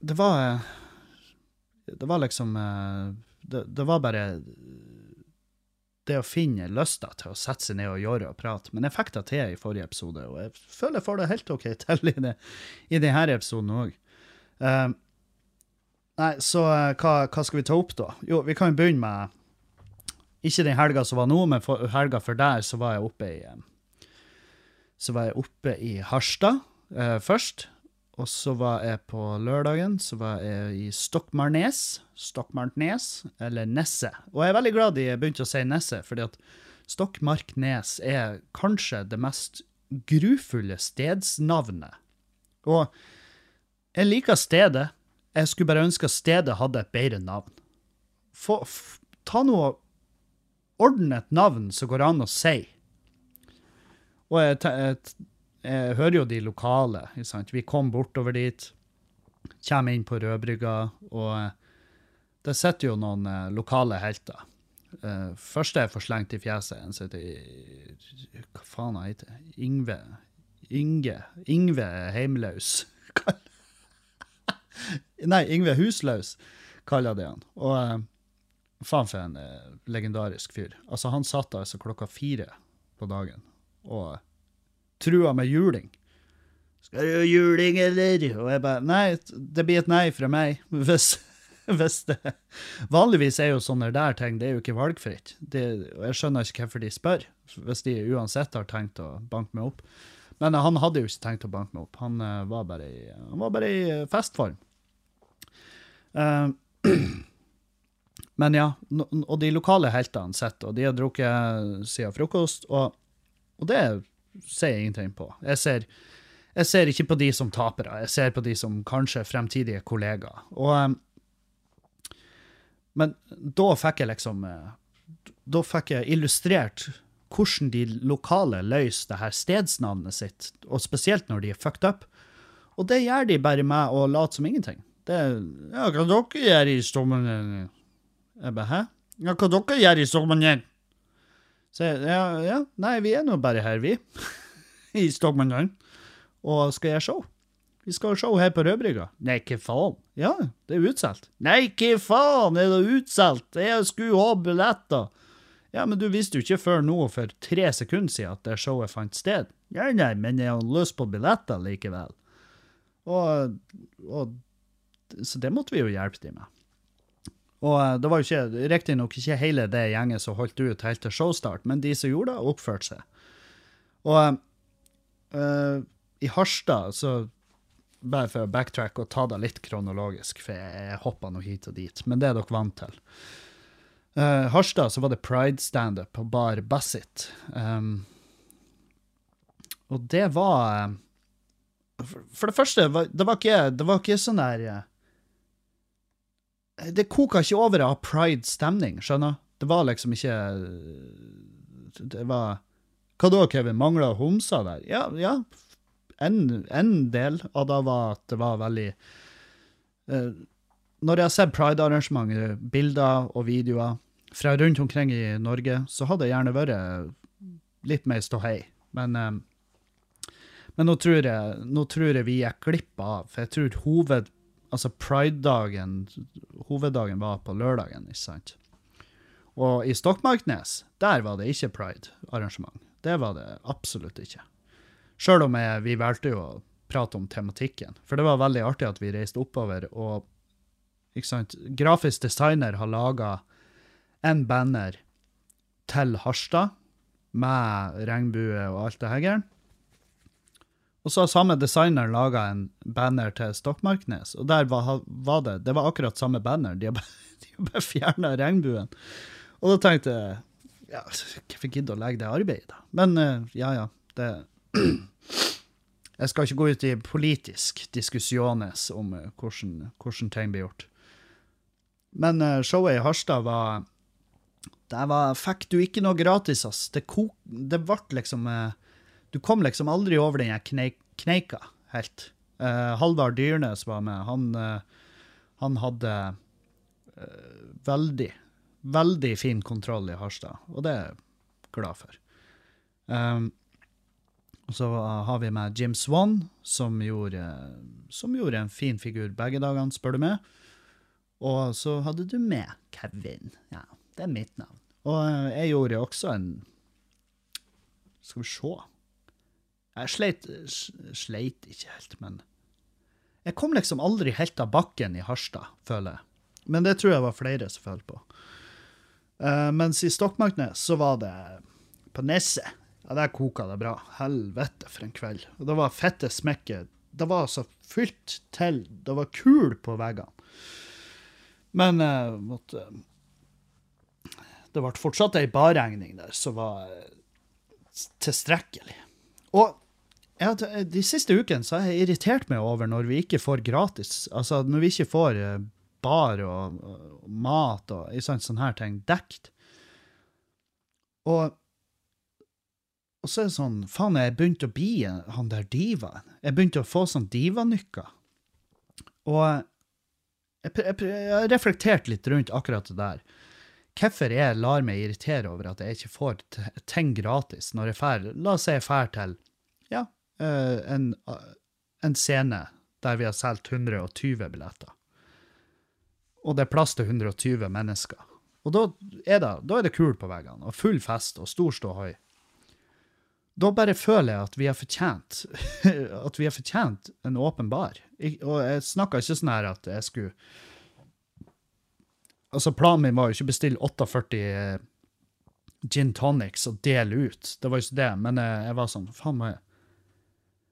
Det var Det var liksom det, det var bare det å finne lysta til å sette seg ned og gjøre og prate. Men jeg fikk det til i forrige episode, og jeg føler jeg får det helt OK til i, det, i denne episoden òg. nei, så eh, hva, hva skal vi ta opp, da? Jo, vi kan begynne med Ikke den helga som var nå, men for, helga før der så var jeg oppe i eh, Så var jeg oppe i Harstad eh, først. Og så var jeg på lørdagen så var jeg i Stokmarknes. Stokmarknes, eller Nesset. Og jeg er veldig glad de begynte å si Nesset, fordi at Stokmarknes er kanskje det mest grufulle stedsnavnet. Og jeg liker stedet. Jeg skulle bare ønske stedet hadde et bedre navn. Få, ta ta noe Ordne et navn som går an å si. Og jeg, jeg, jeg hører jo de lokale. Vi kom bortover dit, kommer inn på Rødbrygga, og eh, det sitter jo noen eh, lokale helter. Uh, første jeg får slengt i fjeset, en som heter Hva faen han heter Ingve Inge Ingve Heimlaus. Nei, Ingve Huslaus kaller de han. Og eh, faen for en eh, legendarisk fyr. Altså, han satt altså klokka fire på dagen og trua med juling. Skal du juling, eller? Og jeg bare Nei, det blir et nei fra meg. Hvis, hvis det Vanligvis er jo sånne der ting, det er jo ikke valgfritt. Det, og jeg skjønner ikke hvorfor de spør, hvis de uansett har tenkt å banke meg opp. Men han hadde jo ikke tenkt å banke meg opp. Han eh, var bare i, var bare i eh, festform. Uh, men ja, og de lokale heltene sitter, og de har drukket siden frokost, og, og det ser jeg ingenting på. Jeg ser, jeg ser ikke på de som tapere, jeg ser på de som kanskje fremtidige kollegaer. Og, eh, men da fikk jeg liksom eh, Da fikk jeg illustrert hvordan de lokale løser det her stedsnavnet sitt, og spesielt når de er fucked up. Og det gjør de bare med å late som ingenting. Det ja, hva dere gjør i Stormannen? Jeg bare, hæ? Ja, hva dere gjør i Stormannen? Så jeg, ja, ja, nei, vi er nå bare her, vi. I Stormannen. Og skal gjøre show. vi skal ha show her på Rødbrygga. Nei, hva faen? Ja, det er utsolgt. Nei, hva faen er det utsolgt? Jeg skulle ha billetter. Ja, men du visste jo ikke før nå for tre sekunder siden at det showet fant sted. Nei, nei, men jeg har lyst på billetter likevel. Og, og Så det måtte vi jo hjelpe dem med. Og eh, det var jo ikke, riktignok ikke hele det gjengen som holdt ut helt til showstart, men de som gjorde det, oppførte seg. Og uh, i Harstad, så bare for å backtrack og ta det litt kronologisk, for jeg, hoppa nå hit og dit, men det er dere vant til. Uh, Harstad så var det pride-standup på Bar Bassett. Um, og det var for, for det første, var det var ikke sånn der Det koka ikke over av pride-stemning, skjønner Det var liksom ikke Det var Hva da, Kevin? Mangla homser der? Ja, ja. En, en, del av det var at det var veldig uh, når jeg har sett pride-arrangementer, bilder og videoer fra rundt omkring i Norge, så hadde det gjerne vært litt mer ståhei. Men, eh, men nå, tror jeg, nå tror jeg vi gikk glipp av, for jeg tror hoved, altså pride-dagen Hoveddagen var på lørdagen, ikke sant? Og i Stokmarknes, der var det ikke pride-arrangement. Det var det absolutt ikke. Sjøl om jeg, vi valgte jo å prate om tematikken. For det var veldig artig at vi reiste oppover og? Grafisk designer har laga en banner til Harstad med regnbue og alt det her. Og så har samme designer laga en banner til Stokmarknes, og der var, var, det det var akkurat samme banner. De har bare, bare fjerna regnbuen. Og da tenkte jeg ja, Hvorfor gidde å legge det arbeidet, da? Men eh, ja, ja. Det Jeg skal ikke gå ut i politisk diskusjones om eh, hvordan, hvordan ting blir gjort. Men uh, showet i Harstad var Der var, fikk du ikke noe gratis, ass. Det, kok, det ble liksom Du kom liksom aldri over den kneik, kneika helt. Uh, Halvard Dyrnes var med. Han, han hadde veldig, veldig fin kontroll i Harstad, og det er jeg glad for. Um, så har vi med Jim Swan, som gjorde, som gjorde en fin figur begge dagene, spør du meg. Og så hadde du med Kevin. Ja, det er mitt navn. Og eh, jeg gjorde også en Skal vi se Jeg sleit, sleit ikke helt, men Jeg kom liksom aldri helt av bakken i Harstad, føler jeg. Men det tror jeg var flere som følte på. Uh, mens i Stokmarknes så var det på Nesset. Ja, der koka det bra. Helvete for en kveld. Og det var fette smekket. Det var altså fylt til. Det var kul på veggene. Men uh, måtte, det ble fortsatt ei barregning der som var eh, tilstrekkelig. Og ja, de siste ukene så har jeg irritert meg over når vi ikke får gratis Altså når vi ikke får eh, bar og, og mat og sånn, sånne her ting dekt. Og, og så er det sånn Faen, jeg begynte å bli han der divaen. Jeg begynte å få sånn divanykker. Og jeg, jeg, jeg har reflektert litt rundt akkurat det der. Hvorfor jeg lar meg irritere over at jeg ikke får ting gratis når jeg drar La oss si jeg drar til ja, eh, en, en, scene der vi har solgt 120 billetter. Og det er plass til 120 mennesker. Og da er det, da er det kul på veggene, og full fest og stor ståhøy da bare føler jeg at vi har fortjent at vi har fortjent en åpen bar. Og jeg snakka ikke sånn her at jeg skulle Altså, planen min var jo ikke å bestille 48 eh, gin tonics og dele ut. Det var jo ikke det, men jeg, jeg var sånn Faen, må jeg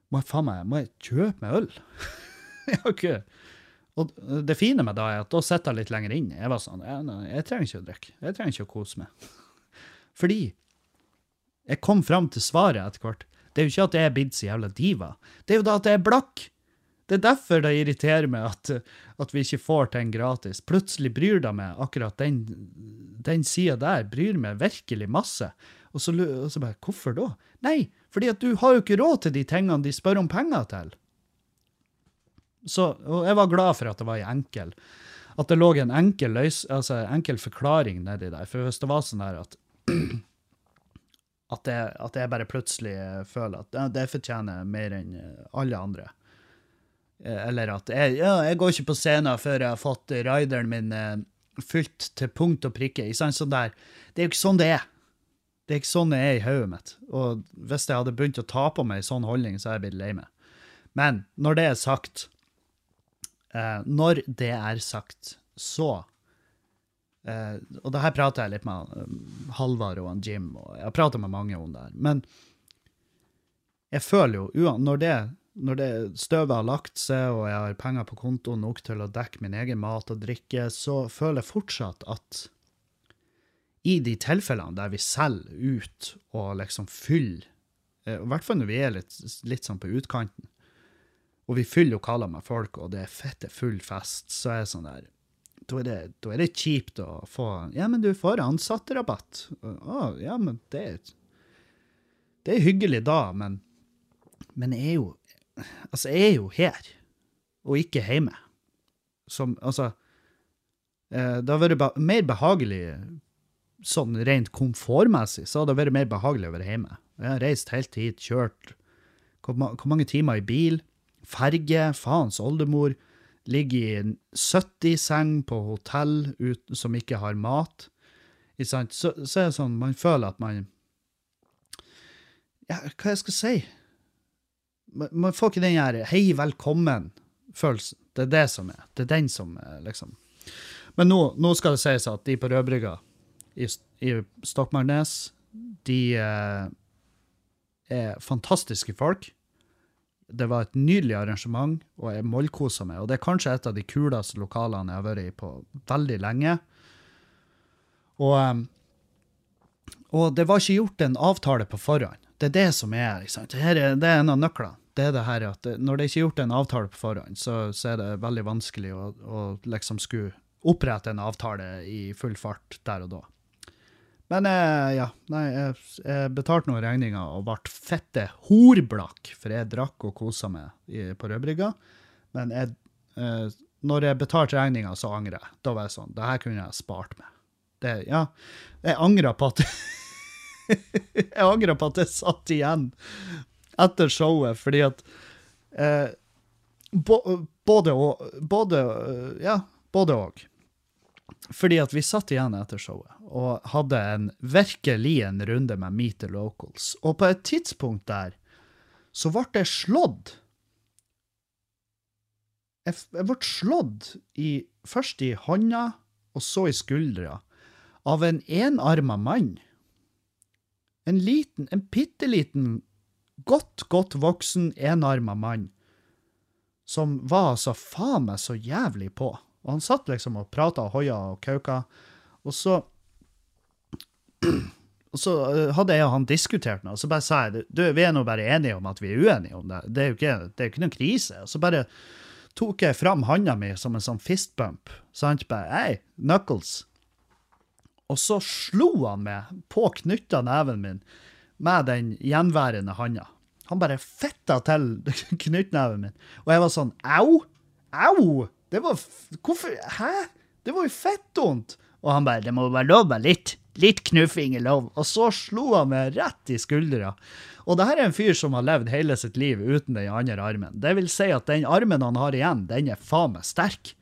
må jeg, faen meg, må jeg kjøpe meg øl? jeg har ikke Og det fine med det er at da sitter jeg litt lenger inn. Jeg var sånn jeg, jeg trenger ikke å drikke. Jeg trenger ikke å kose meg. Fordi jeg kom fram til svaret etter hvert. Det er jo ikke at jeg er blitt så jævla diva. Det er jo da at jeg er blakk. Det er derfor det irriterer meg at, at vi ikke får ting gratis. Plutselig bryr det meg akkurat den, den sida der. Bryr meg virkelig masse. Og så, og så bare Hvorfor da? Nei, fordi at du har jo ikke råd til de tingene de spør om penger til. Så, og jeg var glad for at det var enkel At det lå en enkel, løs, altså enkel forklaring nedi der. For hvis det var sånn her at At jeg, at jeg, bare plutselig føler at det fortjener mer enn alle andre. Eh, Eller at jeg, ja, jeg går ikke på scenen før jeg har fått rideren min eh, fylt til punkt og prikke. Ikke? Sånn. Det er jo ikke sånn det er. Det er ikke sånn det er i hodet mitt. Og hvis jeg hadde begynt å ta på meg en sånn holdning, så hadde jeg blitt lei meg. Men når det er sagt eh, Når det er sagt, så eh, Og det her prater jeg litt med um, Halvard og Jim, og jeg har prata med mange om det her. Men jeg føler jo, når det, når det støvet har lagt seg, og jeg har penger på kontoen nok til å dekke min egen mat og drikke, så føler jeg fortsatt at i de tilfellene der vi selger ut og liksom fyller, eh, i hvert fall når vi er litt, litt sånn på utkanten, og vi fyller lokaler med folk, og det er fette full fest, så er det sånn der, da er det, da er det kjipt å få, ja, men du får ansatterabatt. Å, ja, men det, er det er hyggelig da, men, men jeg er jo, altså jeg er jo her, og ikke hjemme. Som, altså, eh, det har vært mer behagelig sånn rent komfortmessig, så hadde det vært mer behagelig å være hjemme. Jeg har reist helt hit, kjørt hvor, mange timer i bil, ferge, faens oldemor, ligger i en 70-seng på hotell ut, som ikke har mat. Så, så er det sånn, man føler at man Ja, hva jeg skal si? Man, får ikke den her hei, velkommen-følelsen. Det er det som er. Det er den som er, liksom Men nå, nå skal det sies at de på Rødbrygga i, i Stokmarknes, de eh, er fantastiske folk. Det var et nydelig arrangement, og jeg mollkosa meg. Og det er kanskje et av de kuleste lokalene jeg har vært i på veldig lenge. Og, og det var ikke gjort en avtale på forhånd. Det er det som er, ikke sant? Er, det er en av nøklene. Det er det her at når det ikke er gjort en avtale på forhånd, så, så er det veldig vanskelig å, å liksom skulle opprette en avtale i full fart der og da. Men eh, ja, nei, jeg, jeg betalte noen regninger og ble fette horblakk, for jeg drakk og kosa meg i, på Rødbrygga. Men jeg, eh, når jeg betalte regninga, så angrer jeg. Da var jeg sånn, det her kunne jeg spart meg. Det, ja, jeg angrer på at Jeg angrer på at jeg satt igjen etter showet, fordi at eh, Både og eh, Ja, både og. Fordi at vi satt igjen etter showet og hadde en virkelig en runde med Meet the Locals. Og på et tidspunkt der så ble jeg slått. Jeg, jeg ble slått i, først i hånda og så i skuldra av en enarma mann. En liten, en bitte liten, godt, godt voksen enarma mann som var altså faen meg så jævlig på. Og han satt liksom og prata og hoia og kauka, og så Og så eh, hadde jeg og han diskutert noe, og så bare sa jeg du, vi er nå bare enige om at vi er uenige om det. Det er jo ikke, er ikke noen krise. Og så bare tok jeg fram handa mi som en sånn fistbump. Sant? bare Hei, Knuckles. Og så slo han meg på knytta neven min med den gjenværende handa. Han bare fitta til knyttneven min. Og jeg var sånn Au! Au! Det var Hvorfor Hæ? Det var jo fettvondt! Og han bare Det må være lov med litt. Litt knuffing er lov. Og så slo han meg rett i skuldra. Og det her er en fyr som har levd hele sitt liv uten den andre armen. Det vil si at den armen han har igjen, den er faen meg sterk.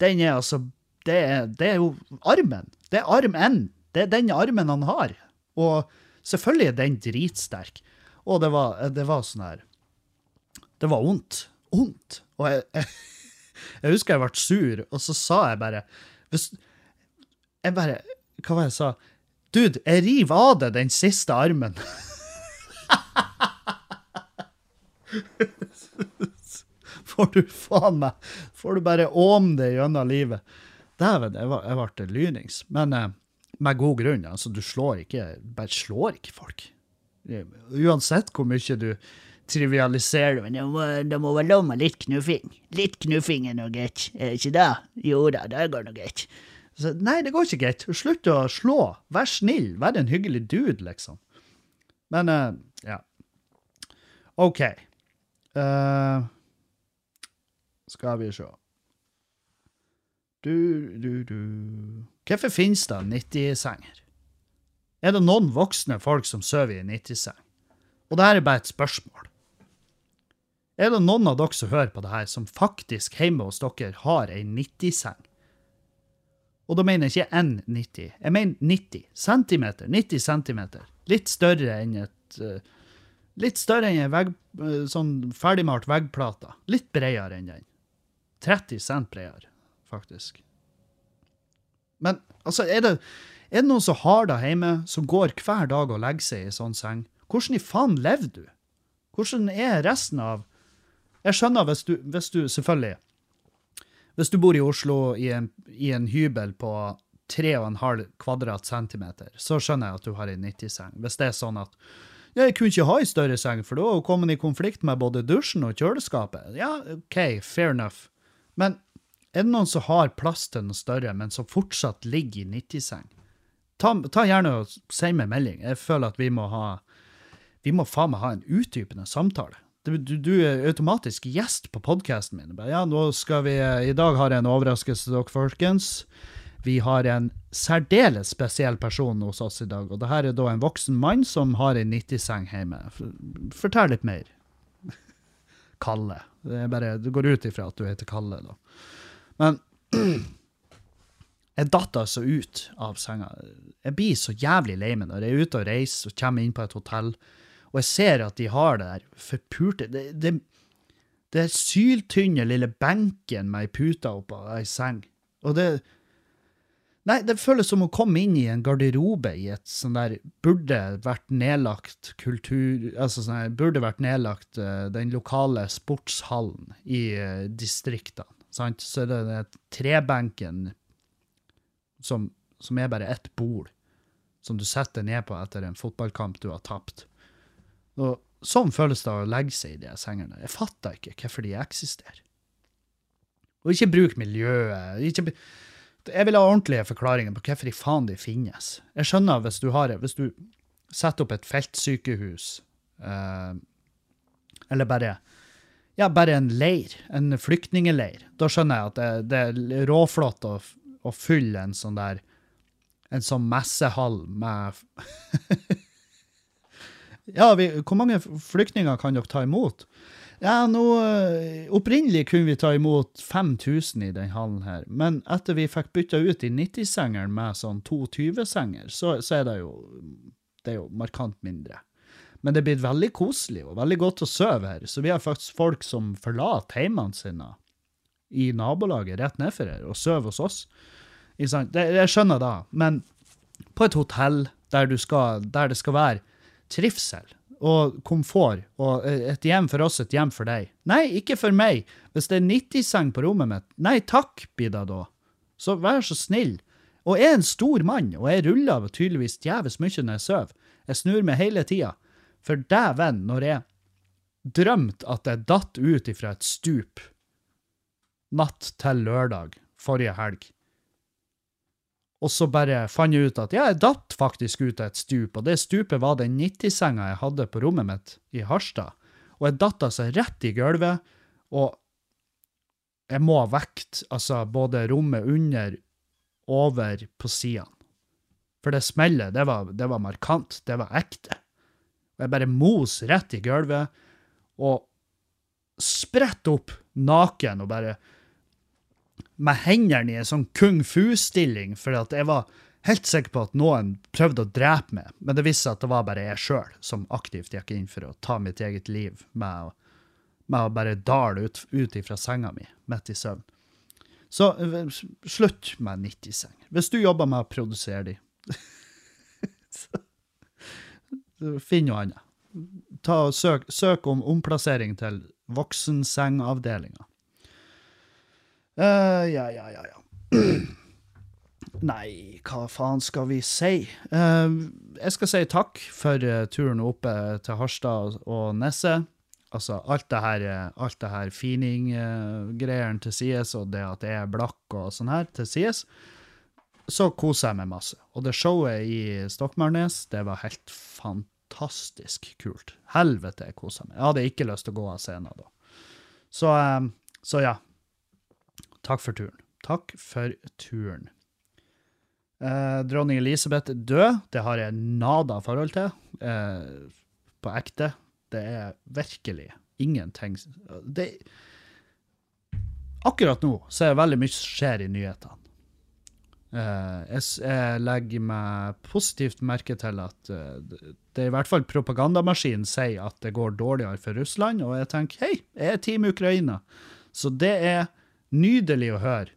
Den er altså Det det er jo armen. Det er arm N. Det er den armen han har. Og selvfølgelig er den dritsterk. Og det var, det var sånn her Det var vondt. Vondt. Og jeg, jeg, jeg husker jeg ble sur, og så sa jeg bare hvis, Jeg bare Hva var det jeg sa? Dude, jeg river av deg den siste armen. får du faen meg Får du bare åm det gjennom livet. Dæven, jeg, jeg ble lynings. Men eh, med god grunn. altså Du slår ikke Bare slår ikke folk. Eh, Uansett hvor mye du trivialiserer Men det må, det må være lov med litt knuffing. Litt knuffing er nå greit. Er det ikke det? Jo da, det går nå greit. Nei, det går ikke greit. Slutt å slå. Vær snill. Vær en hyggelig dude, liksom. Men uh, ja. OK. Uh, skal vi se. Du, du, du Hvorfor finnes det 90-senger? Er det noen voksne folk som sover i 90-seng? Og det her er bare et spørsmål. Er det noen av dere som hører på det her, som faktisk hjemme hos dere har ei 90-seng? Og da mener jeg ikke en 90, jeg mener 90 centimeter. 90 centimeter. Litt større enn et eh, Litt større enn en vegg, eh, sånn ferdigmalt veggplate. Litt bredere enn den. 30 cent bredere, faktisk. Men altså, er det, er det noen som har det hjemme, som går hver dag og legger seg i sånn seng? Hvordan i faen lever du? Hvordan er resten av Jeg skjønner hvis du, hvis du selvfølgelig Hvis du bor i Oslo i en, i en hybel på 3,5 kvadrat centimeter, så skjønner jeg at du har ei 90-seng. Hvis det er sånn at jeg kunne ikke ha ei større seng, for da kom man i konflikt med både dusjen og kjøleskapet. Ja, OK, fair enough. Men er det noen som har plass til noe større, men som fortsatt ligger i 90-seng? Ta, ta, gjerne og si meg melding. Jeg føler at vi må ha Vi må faen meg ha en utdypende samtale. Du, du, er automatisk gjest på podkasten min. Ja, nå skal vi I dag har jeg en overraskelse til dere, folkens. Vi har en særdeles spesiell person hos oss i dag, og det her er da en voksen mann som har ei 90-seng hjemme. Fortell litt mer. Kalle. Det, bare, det går ut ifra at du heter Kalle, da. Men jeg datt altså ut av senga. Jeg blir så jævlig lei meg når jeg er ute og reiser og kommer inn på et hotell, og jeg ser at de har det der forpurte Det, det, det syltynne lille benken med ei pute oppå ei seng. Og det Nei, det føles som å komme inn i en garderobe i et sånn der Burde vært nedlagt kultur Altså sånn der, burde vært nedlagt uh, den lokale sportshallen i uh, distriktene. Sant? Så er det trebenken som, som er bare ett bord, som du setter ned på etter en fotballkamp du har tapt. Og sånn føles det å legge seg i de sengene. Jeg fatter ikke hvorfor de eksisterer. Og ikke bruk miljøet. ikke jeg vil ha ordentlige forklaringer på hvorfor i faen de finnes. Jeg skjønner hvis du har hvis du setter opp et feltsykehus, eh, eller bare ja, bare en leir, en flyktningeleir. Da skjønner jeg at det, det er råflott å, å, fylle en sånn der en sånn messehall med Ja, vi, hvor mange flyktninger kan dere ta imot? Ja, nå eh, Opprinnelig kunne vi ta imot 5000 i den hallen her, men etter vi fikk bytta ut de 90-sengene med sånn 22-senger, så, så, er det jo Det er jo markant mindre. Men det blitt veldig koselig og veldig godt å sove her, så vi har faktisk folk som forlater heimene sine i nabolaget rett nedfor her og sover hos oss. Jeg skjønner da, men på et hotell der, skal, der det skal være trivsel og komfort og et hjem for oss, et hjem for deg. Nei, ikke for meg. Hvis det er 90-seng på rommet mitt, nei takk, blir det da. Så vær så snill. Og jeg er en stor mann, og jeg ruller tydeligvis djevelsk mye når jeg sover. Jeg snur meg hele tida. For dæven, når jeg drømte at jeg datt ut ifra et stup natt til lørdag forrige helg, og så bare fant jeg ut at ja, jeg datt faktisk ut av et stup, og det stupet var den 90-senga jeg hadde på rommet mitt i Harstad. Og jeg datt altså rett i gulvet, og jeg må ha vekt altså både rommet under, over, på sidene. For det smellet, det var, det var markant, det var ekte. Og jeg bare mos rett i gulvet, og spredt opp naken og bare med hendene i en sånn kung fu-stilling, for jeg var helt sikker på at noen prøvde å drepe meg, men det viste seg at det var bare jeg sjøl som aktivt gikk inn for å ta mitt eget liv med å, med å bare dale ut, ut fra senga mi midt i søvn. Så slutt med 90-seng. Hvis du jobber med å produsere de, finn noe annet. Ta søk, søk om omplassering til voksensengavdelinga. Uh, ja, ja, ja, ja. Nei, hva faen skal vi si? Uh, jeg skal si takk for uh, turen oppe til Harstad og Nesset. Altså, alt det her, alt det her fining-greiene til sides, og det at jeg er blakk og sånn her til sides, så koser jeg meg masse. Og det showet i Stokmarknes, det var helt fantastisk kult. Helvete, jeg kosa meg. Jeg hadde ikke lyst til å gå av scenen da. Så, så ja, Takk for turen. Takk for turen. Eh, dronning Elisabeth død. Det har jeg nada forhold til. Eh, på ekte. Det er virkelig ingenting det, Akkurat nå så er det veldig mye som skjer i nyhetene. Eh, jeg, jeg legger meg positivt merke til at eh, det- er i hvert fall propagandamaskinen sier at det går dårligere for Russland, og jeg tenker hei, jeg er Team Ukraina. Så det er nydelig å høre.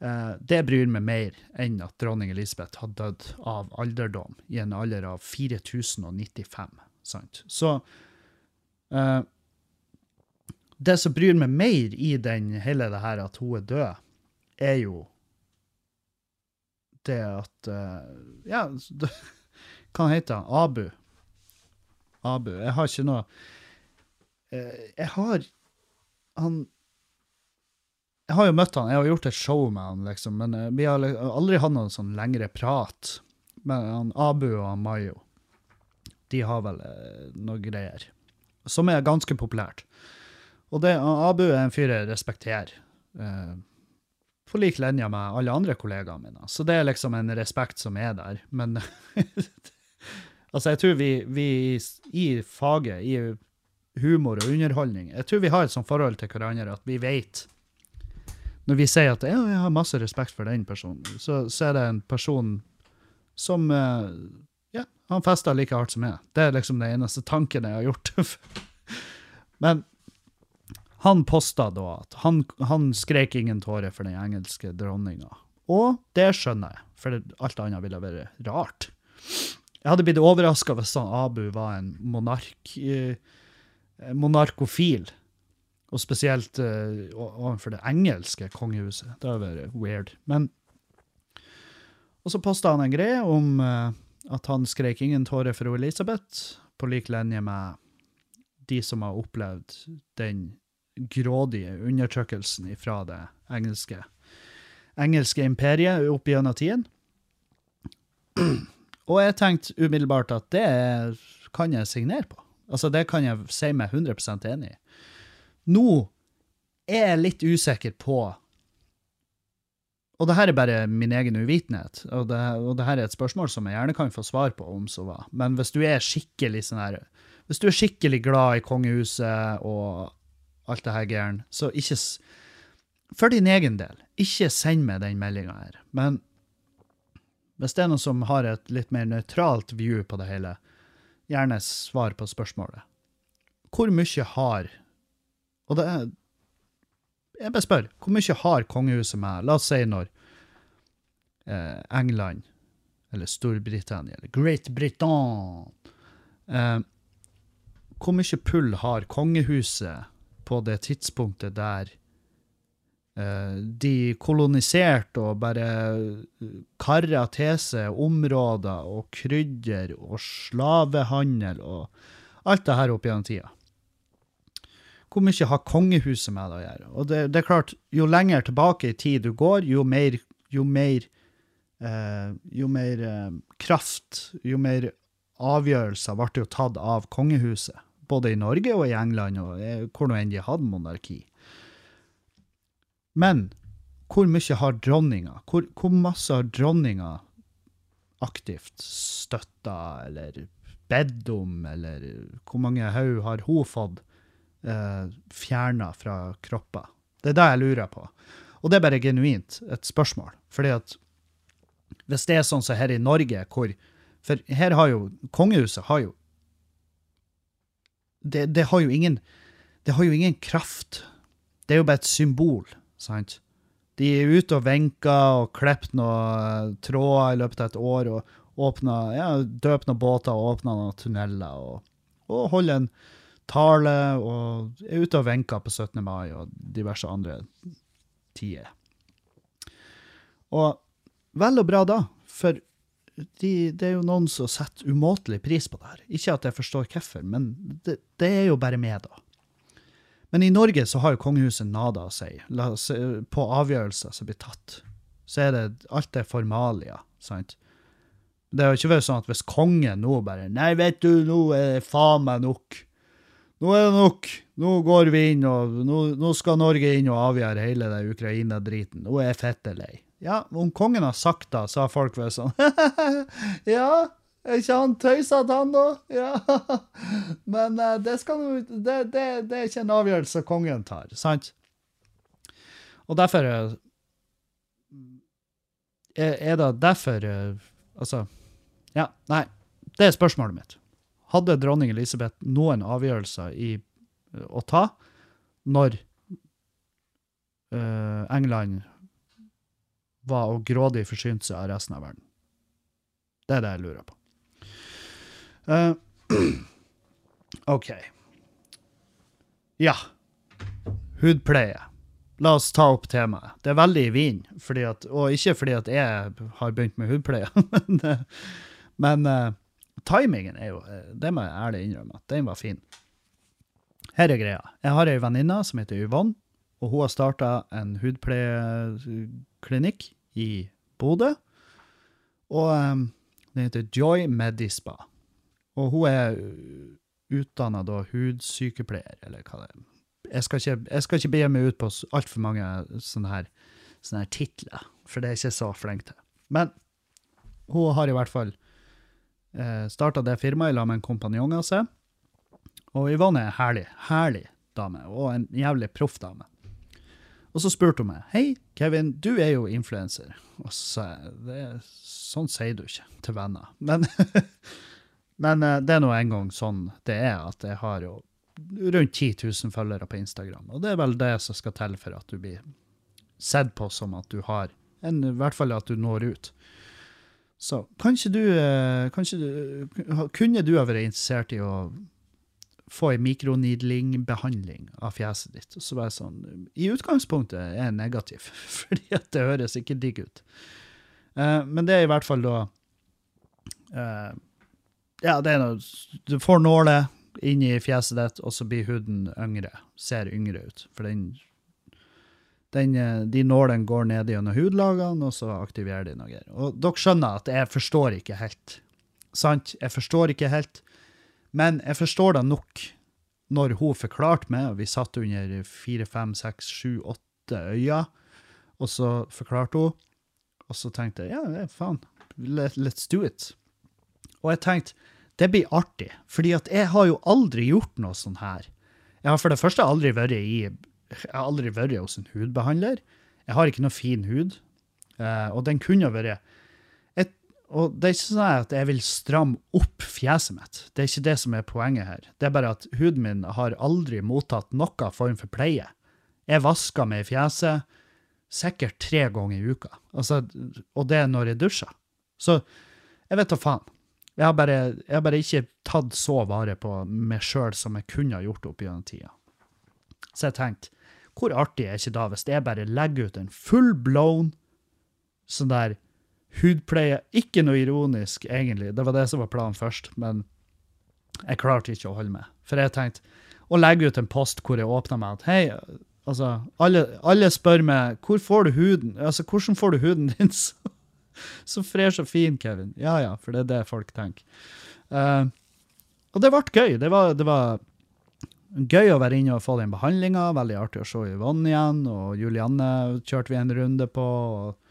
Eh, det bryr meg mer enn at dronning Elisabeth har dødd av alderdom i en alder av 4095. Sant? Så det som bryr meg mer i den hele det her at hun er død, er jo det at eh, Ja, hva heter han? Abu. Abu. Jeg har ikke noe eh, Jeg har Han Jeg har jo møtt han, jeg har gjort et show med han, liksom, men eh, vi har aldri hatt noen sånn lengre prat. Men han Abu og han Mayo, de har vel noe greier. Som er ganske populært. Og det, Abu er en fyr jeg respekterer. eh, på lik linje med alle andre kollegaene mine. Så det er liksom en respekt som er der. Men altså, jeg tror vi, vi i faget, i humor og underholdning, jeg tror vi har et sånt forhold til hverandre at vi vet Når vi sier at ja, jeg har masse respekt for den personen, så, så er det en person som eh, Ja, han fester like hardt som jeg. Det er liksom den eneste tanken jeg har gjort. Men han posta da at han, han skrek ingen tårer for den engelske dronninga. Og det skjønner jeg, for alt annet ville vært rart. Jeg hadde blitt overraska hvis han Abu var en monark, eh, monarkofil. Og spesielt eh, overfor det engelske kongehuset. Det hadde vært weird. Men Og så posta han en greie om eh, at han skrek ingen tårer for Elisabeth, på lik linje med de som har opplevd den grådige undertrykkelsen fra det engelske, engelske imperiet opp gjennom tiden. Og jeg tenkte umiddelbart at det kan jeg signere på. Altså, det kan jeg si meg 100 enig i. Nå er jeg litt usikker på Og det her er bare min egen uvitenhet, og det, og det her er et spørsmål som jeg gjerne kan få svar på, om så var. Men hvis du er skikkelig sånn her Hvis du er skikkelig glad i kongehuset og alt det her gæren, så ikke For din egen del, ikke send meg den meldinga her. Men hvis det er noen som har et litt mer nøytralt view på det hele, gjerne svar på spørsmålet. Hvor mye har Og det er Jeg bare spør. Hvor mye har kongehuset med La oss si når eh, England, eller Storbritannia, eller Great Britain eh, Hvor mye pull har kongehuset på det tidspunktet der eh, de koloniserte og bare karra til seg områder og krydder og slavehandel og alt det her opp gjennom tida. Hvor mye har kongehuset med det å gjøre? Og det, det er klart, jo lenger tilbake i tid du går, jo mer, jo mer, eh, jo mer eh, kraft, jo mer avgjørelser ble jo tatt av kongehuset. Både i Norge og i England og eh, hvor nå enn de hadde monarki. Men hvor mye har dronninga? Hvor, hvor masse har dronninga aktivt støtta eller bedt om, eller hvor mange haug har hun fått eh, fjerna fra kropper? Det er det jeg lurer på. Og det er bare genuint et spørsmål. Fordi at hvis det er sånn som her i Norge, hvor For her har jo Kongehuset har jo det, det har jo ingen Det har jo ingen kraft. Det er jo bare et symbol, sant? De er ute og venker og klipper noen tråder i løpet av et år og åpner, ja, døper noen båter og åpner noen tunneler og, og holder en tale og er ute og venker på 17. mai og diverse andre tider. Og vel og bra da, for de, det er jo noen som setter umåtelig pris på det her. Ikke at jeg forstår hvorfor, men det, det er jo bare meg, da. Men i Norge så har jo kongehuset nada å si. Oss, på avgjørelser som blir tatt, så er det alt er formalia, sant? Det har jo ikke vært sånn at hvis kongen nå bare Nei, vet du, nå er det faen meg nok. Nå er det nok. Nå går vi inn, og nå, nå skal Norge inn og avgjøre hele den Ukraina-driten. Nå er jeg fette lei. Ja, om kongen har sagt det, så har folk vært sånn Ja, Er ikke han tøysete, han, da? Ja. Men uh, det, skal, det, det, det er ikke en avgjørelse kongen tar, sant? Og derfor eh, er, er det derfor eh, Altså, ja, nei. Det er spørsmålet mitt. Hadde dronning Elisabeth noen avgjørelser i, å ta når England var og grådig forsynt seg av resten av verden? Det er det jeg lurer på. Uh, OK. Ja. Hudpleie. La oss ta opp temaet. Det er veldig i vinden, og ikke fordi at jeg har begynt med hudpleie, men, men uh, timingen er jo eh, Det må jeg ærlig innrømme, at den var fin. Her er greia. Jeg har ei venninne som heter Yvonne, og hun har starta en hudpleieklinikk i Bodø. Og um, den heter Joy Medispa. Og hun er utdanna da hudsykepleier, eller hva det er. Jeg skal ikke, jeg skal ikke begi meg ut på altfor mange sånne her, sånne her titler, for det er ikke så flink til. Men hun har i hvert fall eh, starta det firmaet sammen med en kompanjong av seg. Og Yvonne er herlig, herlig dame, og en jævlig proff dame. Og så spurte hun meg, hei, Kevin, du er jo influenser. Og så sa sånn sier du ikke til venner. Men, men eh, det er nå en gang sånn det er, at jeg har jo rundt 10 000 følgere på Instagram. Og det er vel det som skal til for at du blir sett på som at du har, en, i hvert fall at du når ut. Så kanskje du, eh, kanskje du Kunne du ha vært interessert i å få ei mikroneedling-behandling av fjeset ditt? Så var jeg sånn I utgangspunktet er jeg negativ, fordi at det høres ikke digg ut. Eh, men det er i hvert fall da eh, Ja, det er noe Du får nåler inn i fjeset ditt, og så blir huden yngre. Ser yngre ut. For den, den eh, De nålene går ned gjennom hudlagene, og så aktiverer de noe. Og dere skjønner at jeg forstår ikke helt. Sant? Jeg forstår ikke helt. Men jeg forstår det nok når hun forklarte meg, og vi satt under fire, fem, seks, sju, åtte øyne, og så forklarte hun, og så tenkte jeg, ja, faen, let, let's do it. Og jeg tenkte, det blir artig, fordi at jeg har jo aldri gjort noe sånn her. Jeg har for det første aldri vært i, jeg har aldri vært hos en hudbehandler. Jeg har ikke noe fin hud, eh, og den kunne vært og det er ikke sånn at jeg vil stramme opp fjeset mitt. Det er ikke det som er poenget her. Det er bare at huden min har aldri mottatt noen form for pleie. Jeg vasker meg i fjeset sikkert tre ganger i uka, altså, og det er når jeg dusjer. Så jeg vet da faen. Jeg har, bare, jeg har bare ikke tatt så vare på meg sjøl som jeg kunne ha gjort opp gjennom tida. Så jeg tenkte, hvor artig er ikke da hvis jeg bare legger ut en full blown sånn der hudpleie Ikke noe ironisk, egentlig. Det var det som var planen først, men jeg klarte ikke å holde meg. For jeg tenkte å legge ut en post hvor jeg åpna meg at hei, altså, alle, alle spør meg hvor får du huden, altså hvordan får du huden din så, så fresh og fin, Kevin? Ja ja, for det er det folk tenker. Uh, og det ble gøy. Det var, det var gøy å være inne og få den behandlinga. Veldig artig å se Yvonne igjen, og Julianne kjørte vi en runde på. og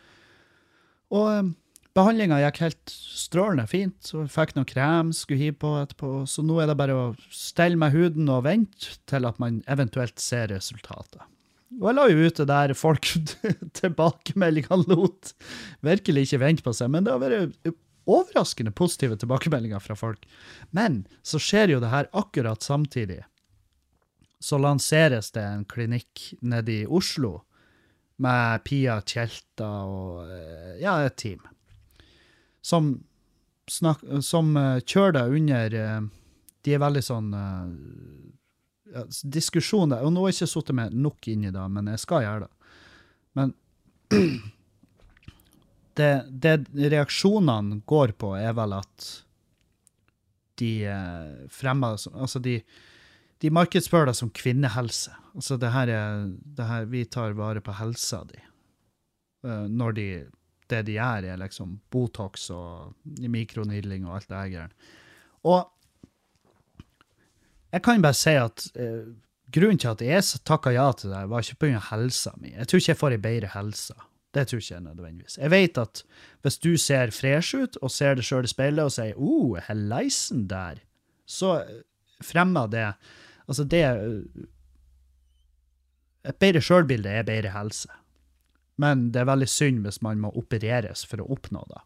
og um, behandlinga gikk helt strålende fint. Så jeg fikk noe krem skulle hive på etterpå. Så nå er det bare å stelle med huden og vente til at man eventuelt ser resultatet. Og jeg la jo ut det der folk tilbakemeldingene lot virkelig ikke vente på seg, men det har vært overraskende positive tilbakemeldinger fra folk. Men så skjer jo det her akkurat samtidig. Så lanseres det en klinikk nede i Oslo med Pia Tjelta og eh, ja, et team. Som, snak, som eh, kjører det under eh, De er veldig sånn ja, diskusjon der. Og nå har jeg ikke sittet med nok inn i det, men jeg skal gjøre det. Men det, det reaksjonene går på, er vel at de fremmer Altså, de de markedsfører det som kvinnehelse. Altså det her er det her, Vi tar vare på helsa di. Uh, når de, det de gjør, er liksom Botox og mikronidling og alt det her. Og jeg kan bare si at uh, grunnen til at jeg takka ja til det, var ikke pga. helsa mi. Jeg tror ikke jeg får ei bedre helse. Det tror ikke jeg nødvendigvis. Jeg vet at hvis du ser fresh ut, og ser deg sjøl i speilet og sier oh, helleisen der', så fremmer det Altså, det Et bedre sjølbilde er bedre helse. Men det er veldig synd hvis man må opereres for å oppnå det.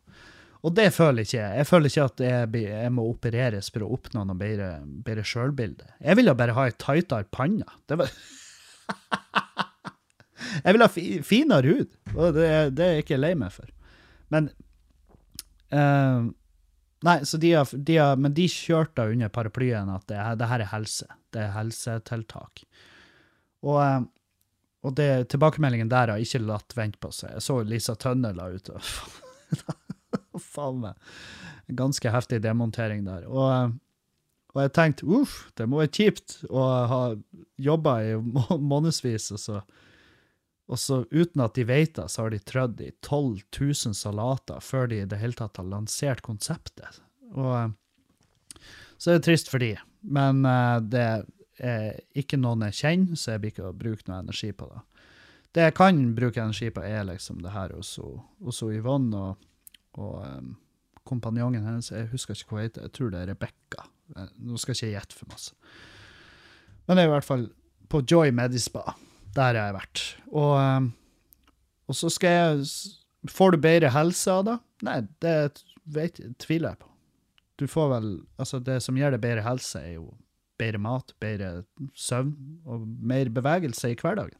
Og det føler ikke jeg. Jeg føler ikke at jeg, jeg må opereres for å oppnå noe bedre, bedre sjølbilde. Jeg ville bare ha ei tightere panne. Det var Jeg vil ha fi, finere hud, og det, det er jeg ikke lei meg for. Men uh, Nei, de har, de har, men de kjørte under paraplyen at det, det, her er helse. Det er helsetiltak. Og, uh, og det, tilbakemeldingen der har ikke latt vente på seg. Jeg så Lisa Tønne la ut. Faen meg. Ganske heftig demontering der. Og, uh, og jeg tenkte uff, det må være kjipt å ha jobba i månedsvis, og så og så uten at de vet det, så har de trødd i 12 000 salater før de i det hele tatt har lansert konseptet. Og eh, så er det trist for de. Men uh, det er ikke noen jeg kjenner, så jeg blir ikke å bruke noe energi på det. Det jeg kan bruke energi på, er liksom det her hos, hos Yvonne og, og um, kompanjongen hennes. Jeg husker ikke hva hun heter. Jeg tror det er Rebekka. Nå skal jeg ikke gjette for masse. Men det er i hvert fall på Joy Medispa. Der har jeg vært. Og, ehm, og, så skal jeg Får du bedre helse av det? Nei, det vet, tviler jeg på. Du får vel Altså, det som gir deg bedre helse, er jo bedre mat, bedre søvn og mer bevegelse i hverdagen.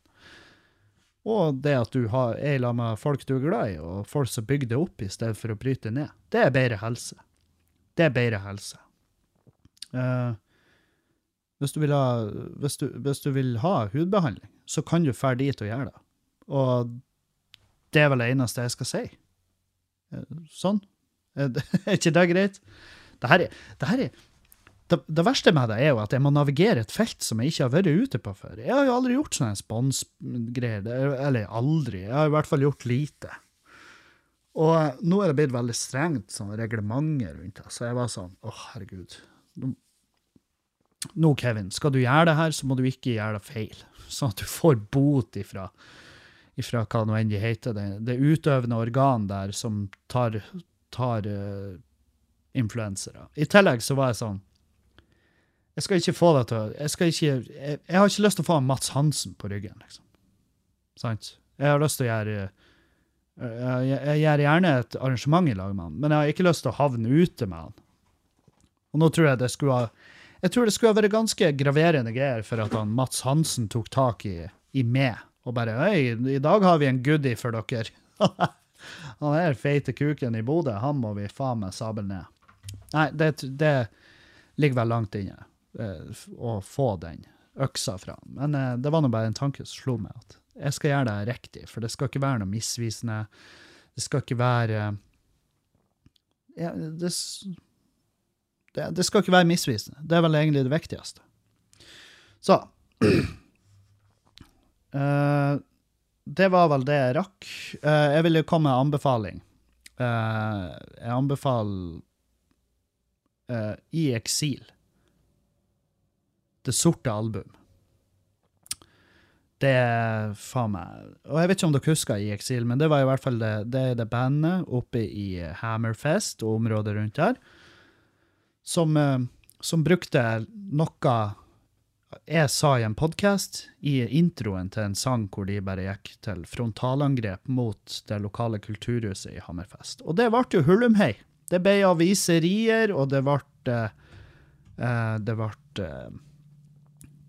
Og det at du har, er sammen med folk du er glad i, og folk som bygger det opp i stedet for å bryte ned, det er bedre helse. Det er bedre helse. Uh, hvis, du ha, hvis, du, hvis, du vil ha, hudbehandling, så kan du dra dit og gjøre det. Og det er vel det eneste jeg skal si. Eh, sånn. Er ikke det greit? Det her er, det, her er det, det, verste med det er jo at jeg må navigere et felt som jeg ikke har vært ute på før. Jeg har jo aldri gjort sånne sponsgreier. Eller aldri. Jeg har i hvert fall gjort lite. Og nå er det blitt veldig strengt sånn reglementer rundt det. Så jeg var sånn Å, herregud. Nå, Kevin, skal du gjøre det her, så må du ikke gjøre det feil sånn at du får bot ifra, ifra hva nå enn de heter, det, det utøvende organ der som tar, tar uh, influensere. I tillegg så var jeg sånn Jeg skal ikke få det til jeg, jeg, jeg, har ikke lyst til å få Mats Hansen på ryggen, liksom. Sant? Jeg har lyst til å gjøre jeg, jeg gjør gjerne et arrangement i lag med han, men jeg har ikke lyst til å havne ute med han. Og nå tror jeg det skulle ha jeg tror det skulle vært ganske graverende greier for at han Mats Hansen tok tak i, i meg og bare Hei, i dag har vi en goodie for dere. han her feite kuken i Bodø, han må vi faen meg sable ned. Nei, det, det, ligger vel langt inne eh, å få den øksa fra. Men eh, det var nå bare en tanke som slo meg, at jeg skal gjøre det riktig, for det skal ikke være noe misvisende. Det skal ikke være ja, det, det, det, skal ikke være misvisende. Det er vel egentlig det viktigste. Så uh, Det var vel det jeg rakk. Uh, jeg vil jo komme med en anbefaling. Uh, jeg anbefaler I eksil. Det sorte album. Det er faen meg Og jeg vet ikke om dere husker I eksil, men det var i hvert fall det, det, det bandet oppe i Hammerfest og området rundt der som, eh, som brukte noe jeg sa i en podkast, i introen til en sang hvor de bare gikk til frontalangrep mot det lokale kulturhuset i Hammerfest. Og det ble jo hulumhei. Det ble aviserier, og det ble eh, Det ble eh,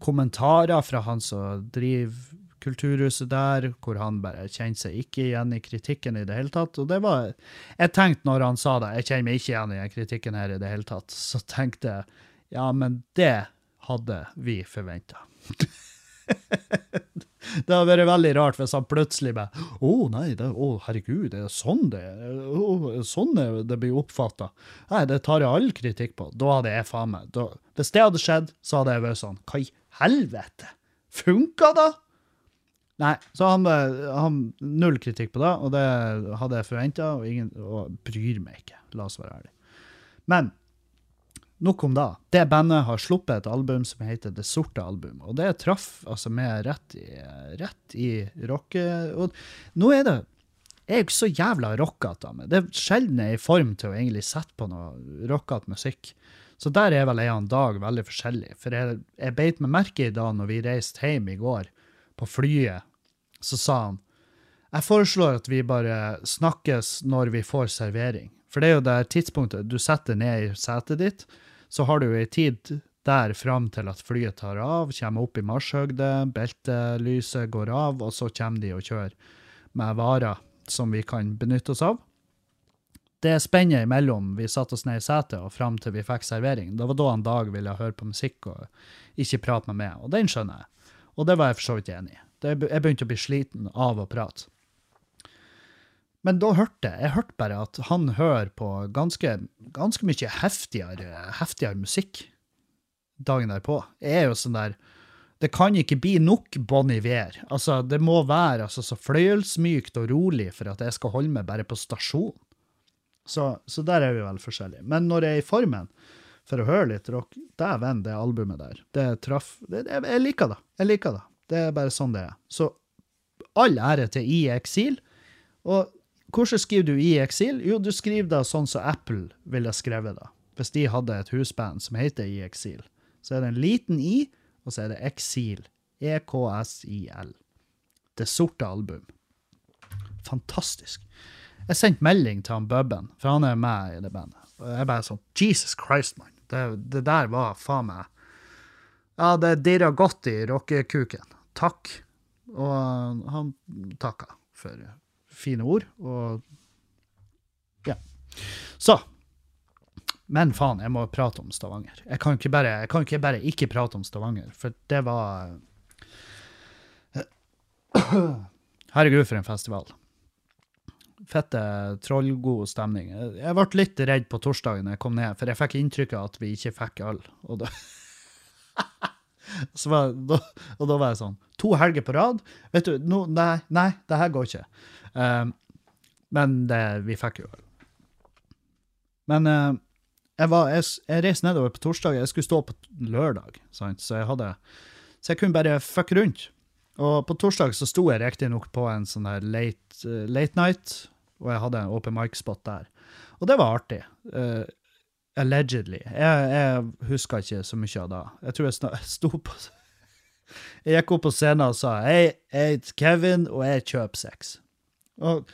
kommentarer fra han som driver kulturhuset der, hvor han bare kjente seg ikke igjen i kritikken i det hele tatt. Og det var Jeg tenkte når han sa det, jeg kjenner meg ikke igjen i den kritikken her i det hele tatt, så tenkte jeg ja, men det hadde vi forventa. det hadde vært veldig rart hvis han plutselig bare Å, oh, nei, det, oh, herregud, det er sånn det oh, sånn det blir oppfatta. Nei, det tar jeg all kritikk på. Da hadde jeg faen meg Hvis det hadde skjedd, så hadde jeg vært sånn Hva i helvete? Funka da? Nei, så han, han Null kritikk på det, og det hadde jeg forventa, og, og bryr meg ikke. La oss være ærlige. Men nok om det. Det bandet har sluppet et album som heter Det sorte album, og det traff altså meg rett i, rett i rocke... Og nå er det jeg er jo ikke så jævla rockete av meg. Det er sjelden jeg er i form til å egentlig sette på noe rockete musikk. Så der er vel jeg og Dag veldig forskjellig. For jeg, jeg beit meg merke i dag når vi reiste hjem i går, på flyet, så sa han jeg foreslår at vi bare snakkes når vi får servering. For det er jo det tidspunktet du setter ned i setet ditt, så har du jo ei tid der fram til at flyet tar av, kommer opp i marsjhøgde, beltelyset går av, og så kommer de og kjører med varer som vi kan benytte oss av. Det spennet imellom vi satte oss ned i setet og fram til vi fikk servering, det var da en Dag ville høre på musikk og ikke prate med meg, og den skjønner jeg. Og det var jeg for så vidt enig i. Jeg begynte å bli sliten av å prate. Men da hørte jeg, jeg hørte bare at han hører på ganske, ganske mye heftigere, heftigere musikk dagen derpå. Jeg er jo sånn der, det kan ikke bli nok Bon Iver. Altså, det må være altså, så fløyelsmykt og rolig for at jeg skal holde meg bare på stasjon. Så, så der er vi vel forskjellige. Men når jeg er i formen for å høre litt rock, dæven, det albumet der, det traff Jeg liker det. Jeg liker det. Det er bare sånn det er. Så all ære til I Eksil. Og hvordan skriver du I Eksil? Jo, du skriver det sånn som Apple ville skrevet det. Hvis de hadde et husband som heter I Eksil. Så er det en liten I, og så er det Eksil. EKSIL. Det sorte album. Fantastisk. Jeg sendte melding til han Bubben, for han er med i det bandet. Og jeg bare sånn Jesus Christ, mann. Det, det der var faen meg Ja, det dirra godt i rockekuken. Takk. Og han takka for fine ord, og ja. Så. Men faen, jeg må prate om Stavanger. Jeg kan ikke bare, jeg kan ikke, bare ikke prate om Stavanger, for det var Herregud, for en festival. Fette, trollgod stemning. Jeg ble litt redd på torsdagen da jeg kom ned, for jeg fikk inntrykk av at vi ikke fikk øl. Og da, var, da, og da var jeg sånn To helger på rad? Vet du, no, nei, nei, det her går ikke. Um, men det, vi fikk jo. Men uh, jeg, var, jeg, jeg reiste nedover på torsdag, jeg skulle stå på lørdag, sant? så jeg hadde Så jeg kunne bare fuck rundt. Og på torsdag så sto jeg riktignok på en sånn der late, eh, late night, og jeg hadde en open mic-spot der. Og det var artig. Eh, allegedly. Jeg, jeg husker ikke så mye av det. Jeg tror jeg sto på Jeg gikk opp på scenen og sa Hei, jeg heter Kevin, og jeg kjøper sex. Og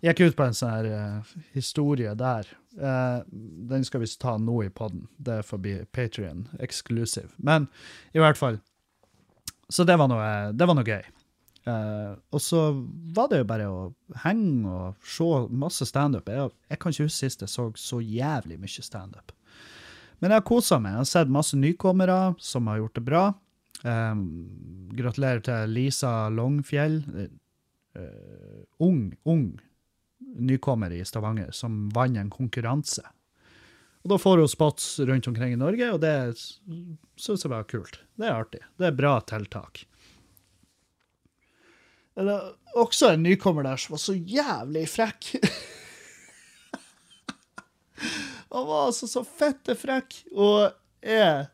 jeg gikk ut på en sånn her uh, historie der. Uh, den skal vi ta nå i podden. Det får bli Patrion exclusive. Men i hvert fall. Så det var noe, det var noe gøy. Eh, og så var det jo bare å henge og se masse standup. Jeg, jeg kan ikke huske sist jeg så så jævlig mye standup. Men jeg har kosa meg. Jeg har sett masse nykommere som har gjort det bra. Um, gratulerer til Lisa Longfjell. Uh, ung, ung nykommer i Stavanger som vant en konkurranse. Og da får hun spots rundt omkring i Norge, og det syns jeg var kult. Det er artig. Det er bra tiltak. Det var også en nykommer der som var så jævlig frekk. Han var altså så fette frekk, og jeg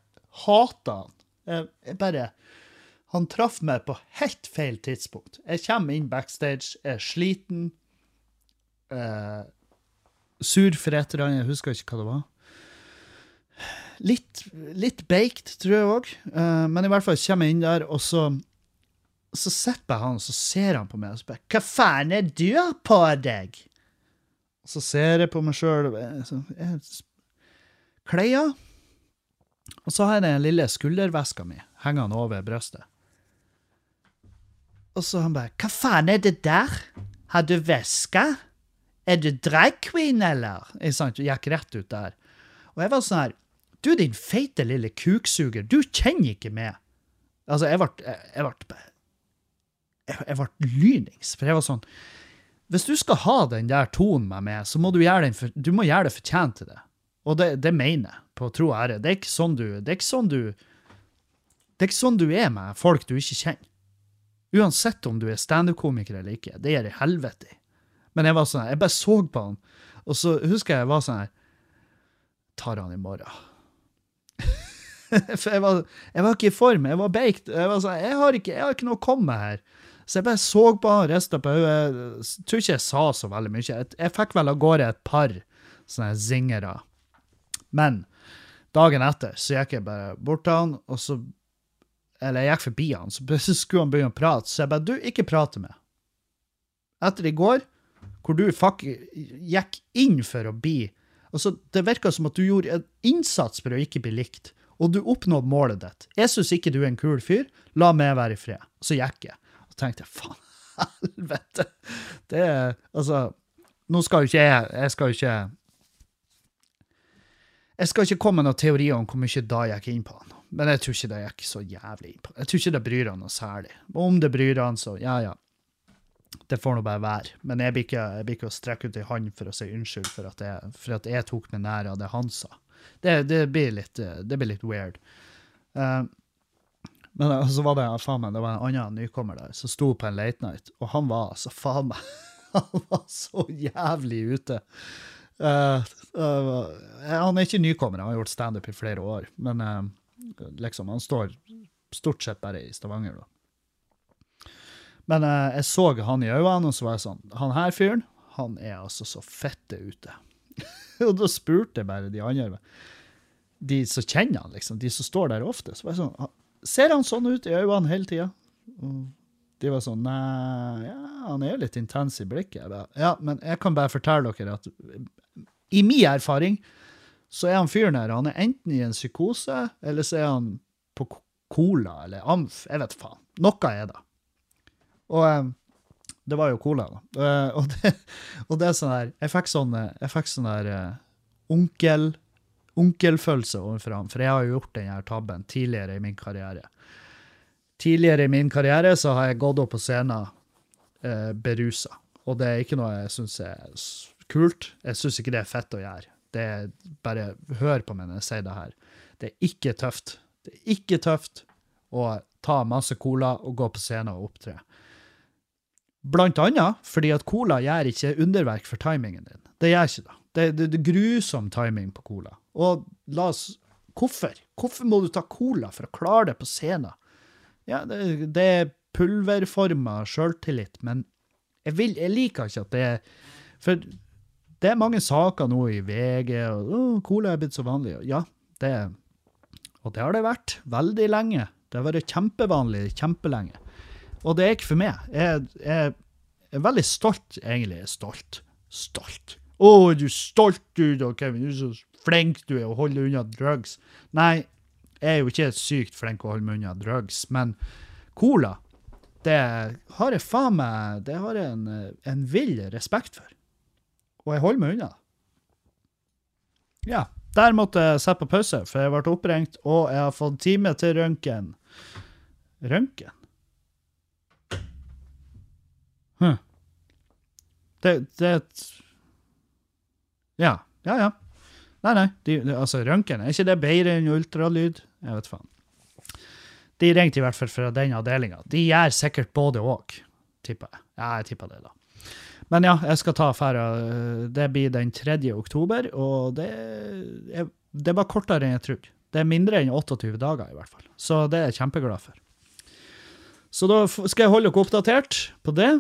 hata han. Jeg, jeg bare Han traff meg på helt feil tidspunkt. Jeg kommer inn backstage, er sliten, eh, sur for et eller annet, jeg husker ikke hva det var. Litt, litt baked, tror jeg òg, men i hvert fall kommer jeg inn der, og så så sitter han, og så ser han på meg og spør Hva faen er du har på deg? Og så ser jeg på meg sjøl Klær. Og så har jeg den lille skulderveska mi hengende over brystet. Og så han bare Hva faen er det der? Har du veske? Er du drag queen, eller? Jeg sant? Gikk rett ut der. Og jeg var sånn her Du, din feite lille kuksuger, du kjenner ikke meg. Altså, jeg ble, jeg, ble jeg, ble lynings, for jeg var sånn Hvis du skal ha den der tonen med meg, så må du gjøre, for, du må gjøre det fortjent til det. Og det, det mener jeg, på tro og ære. Det er ikke sånn du Det er ikke sånn du Det er ikke sånn du er med folk du ikke kjenner. Uansett om du er standup-komiker eller ikke. Det gjør det helvete i. Men jeg var sånn, jeg bare så på han, og så husker jeg jeg var sånn her Tar han i morgen. For jeg var, jeg var ikke i form. Jeg var baked. Jeg var sånn, jeg har ikke, jeg har ikke noe å komme med her. Så jeg bare så på han, rista på hodet. Tror ikke jeg sa så veldig mye. Jeg, jeg fikk vel av gårde et par sånne zingere. Men dagen etter så gikk jeg bare bort til han, og så Eller jeg gikk forbi han, så skulle han begynne å prate. Så jeg bare Du, ikke prate med. Etter i går, hvor du fuck gikk inn for å bli Altså, det virka som at du gjorde en innsats for å ikke bli likt, og du oppnådde målet ditt. Jeg syns ikke du er en kul fyr, la meg være i fred. Så gikk jeg. Tenkte jeg, faen, helvete. Det er Altså, nå skal jo ikke jeg Jeg skal jo ikke Jeg skal ikke komme med noen teorier om hvor mye da gikk inn på han. Men jeg tror ikke det gikk så jævlig inn på. Jeg tror ikke det bryr han noe særlig. Om det bryr han, så ja, ja. Det får nå bare være. Men jeg blir ikke, jeg blir ikke å strekke ut ei hånd for å si unnskyld for at jeg, for at jeg tok meg nær av det han sa. Det, det, blir, litt, det blir litt weird. Eh, men eh, så var det faen meg, det var en annen nykommer der som sto på en late night, og han var altså faen meg Han var så jævlig ute. Uh, uh, han er ikke nykommer, han har gjort standup i flere år, men uh, liksom, han står stort sett bare i Stavanger, da. Men jeg så han i øynene, og så var jeg sånn Han her fyren, han er altså så fette ute. og da spurte jeg bare de andre, de som kjenner han, liksom, de som står der ofte, så var jeg sånn "Ha- Ser han sånn ut i øynene hele tida? De var sånn Nei, ja, han er jo litt intens i blikket. Bare, ja, men jeg kan bare fortelle dere at i min erfaring så er han fyren her, han er enten i en psykose, eller så er han på cola eller amf, jeg vet faen. Noe er det. Og eh, det var jo cola, da. Eh, og, det, og det er sånn her Jeg fikk sånn, eh, jeg fikk sånn eh, onkel onkelfølelse overfor ham, for jeg har jo gjort den her tabben tidligere i min karriere. Tidligere i min karriere så har jeg gått opp på scenen eh, berusa, og det er ikke noe jeg syns er kult. Jeg syns ikke det er fett å gjøre. Det er bare Hør på meg når jeg sier det her. Det er ikke tøft. Det er ikke tøft å ta masse cola og gå på scenen og opptre. Blant annet fordi at cola gjør ikke underverk for timingen din. Det gjør ikke. Det, det, det er grusom timing på cola. Og la oss Hvorfor? Hvorfor må du ta cola for å klare det på scenen? Ja, det, det er pulverforma sjøltillit, men jeg, vil, jeg liker ikke at det er For det er mange saker nå i VG, og oh, cola er blitt så vanlig. Ja, det Og det har det vært veldig lenge. Det har vært kjempevanlig kjempelenge. Og det er ikke for meg. Jeg, jeg er veldig stolt, egentlig. Jeg stolt. Stolt. Å, er du stolt, du da, Kevin? Du er så flink du er å holde unna drugs. Nei, jeg er jo ikke sykt flink å holde meg unna drugs, men cola, det har jeg faen meg Det har jeg en, en vill respekt for. Og jeg holder meg unna. Ja. Der måtte jeg sette på pause, for jeg ble oppringt, og jeg har fått time til røntgen. Røntgen? Hm. Det, det er et Ja, ja, ja. Nei, nei, de, altså røntgen, er ikke det bedre enn ultralyd? Jeg vet faen. De ringte i hvert fall fra den avdelinga. De gjør sikkert både òg, tipper jeg. Ja, jeg tipper det, da. Men ja, jeg skal ta affæra. Det blir den 3. oktober, og det, er, det var kortere enn jeg trodde. Det er mindre enn 28 dager, i hvert fall. Så det er jeg kjempeglad for. Så da skal jeg holde dere oppdatert på det.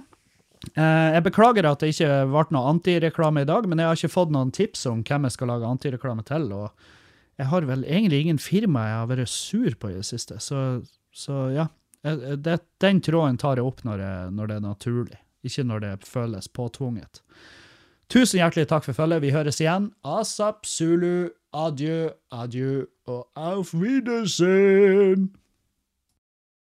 Eh, jeg beklager at det ikke ble noe antireklame i dag, men jeg har ikke fått noen tips om hvem jeg skal lage antireklame til. og jeg har vel egentlig ingen firma jeg har vært sur på i det siste, så, så ja. Det, den tråden tar jeg opp når, jeg, når det er naturlig, ikke når det føles påtvunget. Tusen hjertelig takk for følget. Vi høres igjen. Asap Zulu, adjø, adjø og auf Wiedersehen.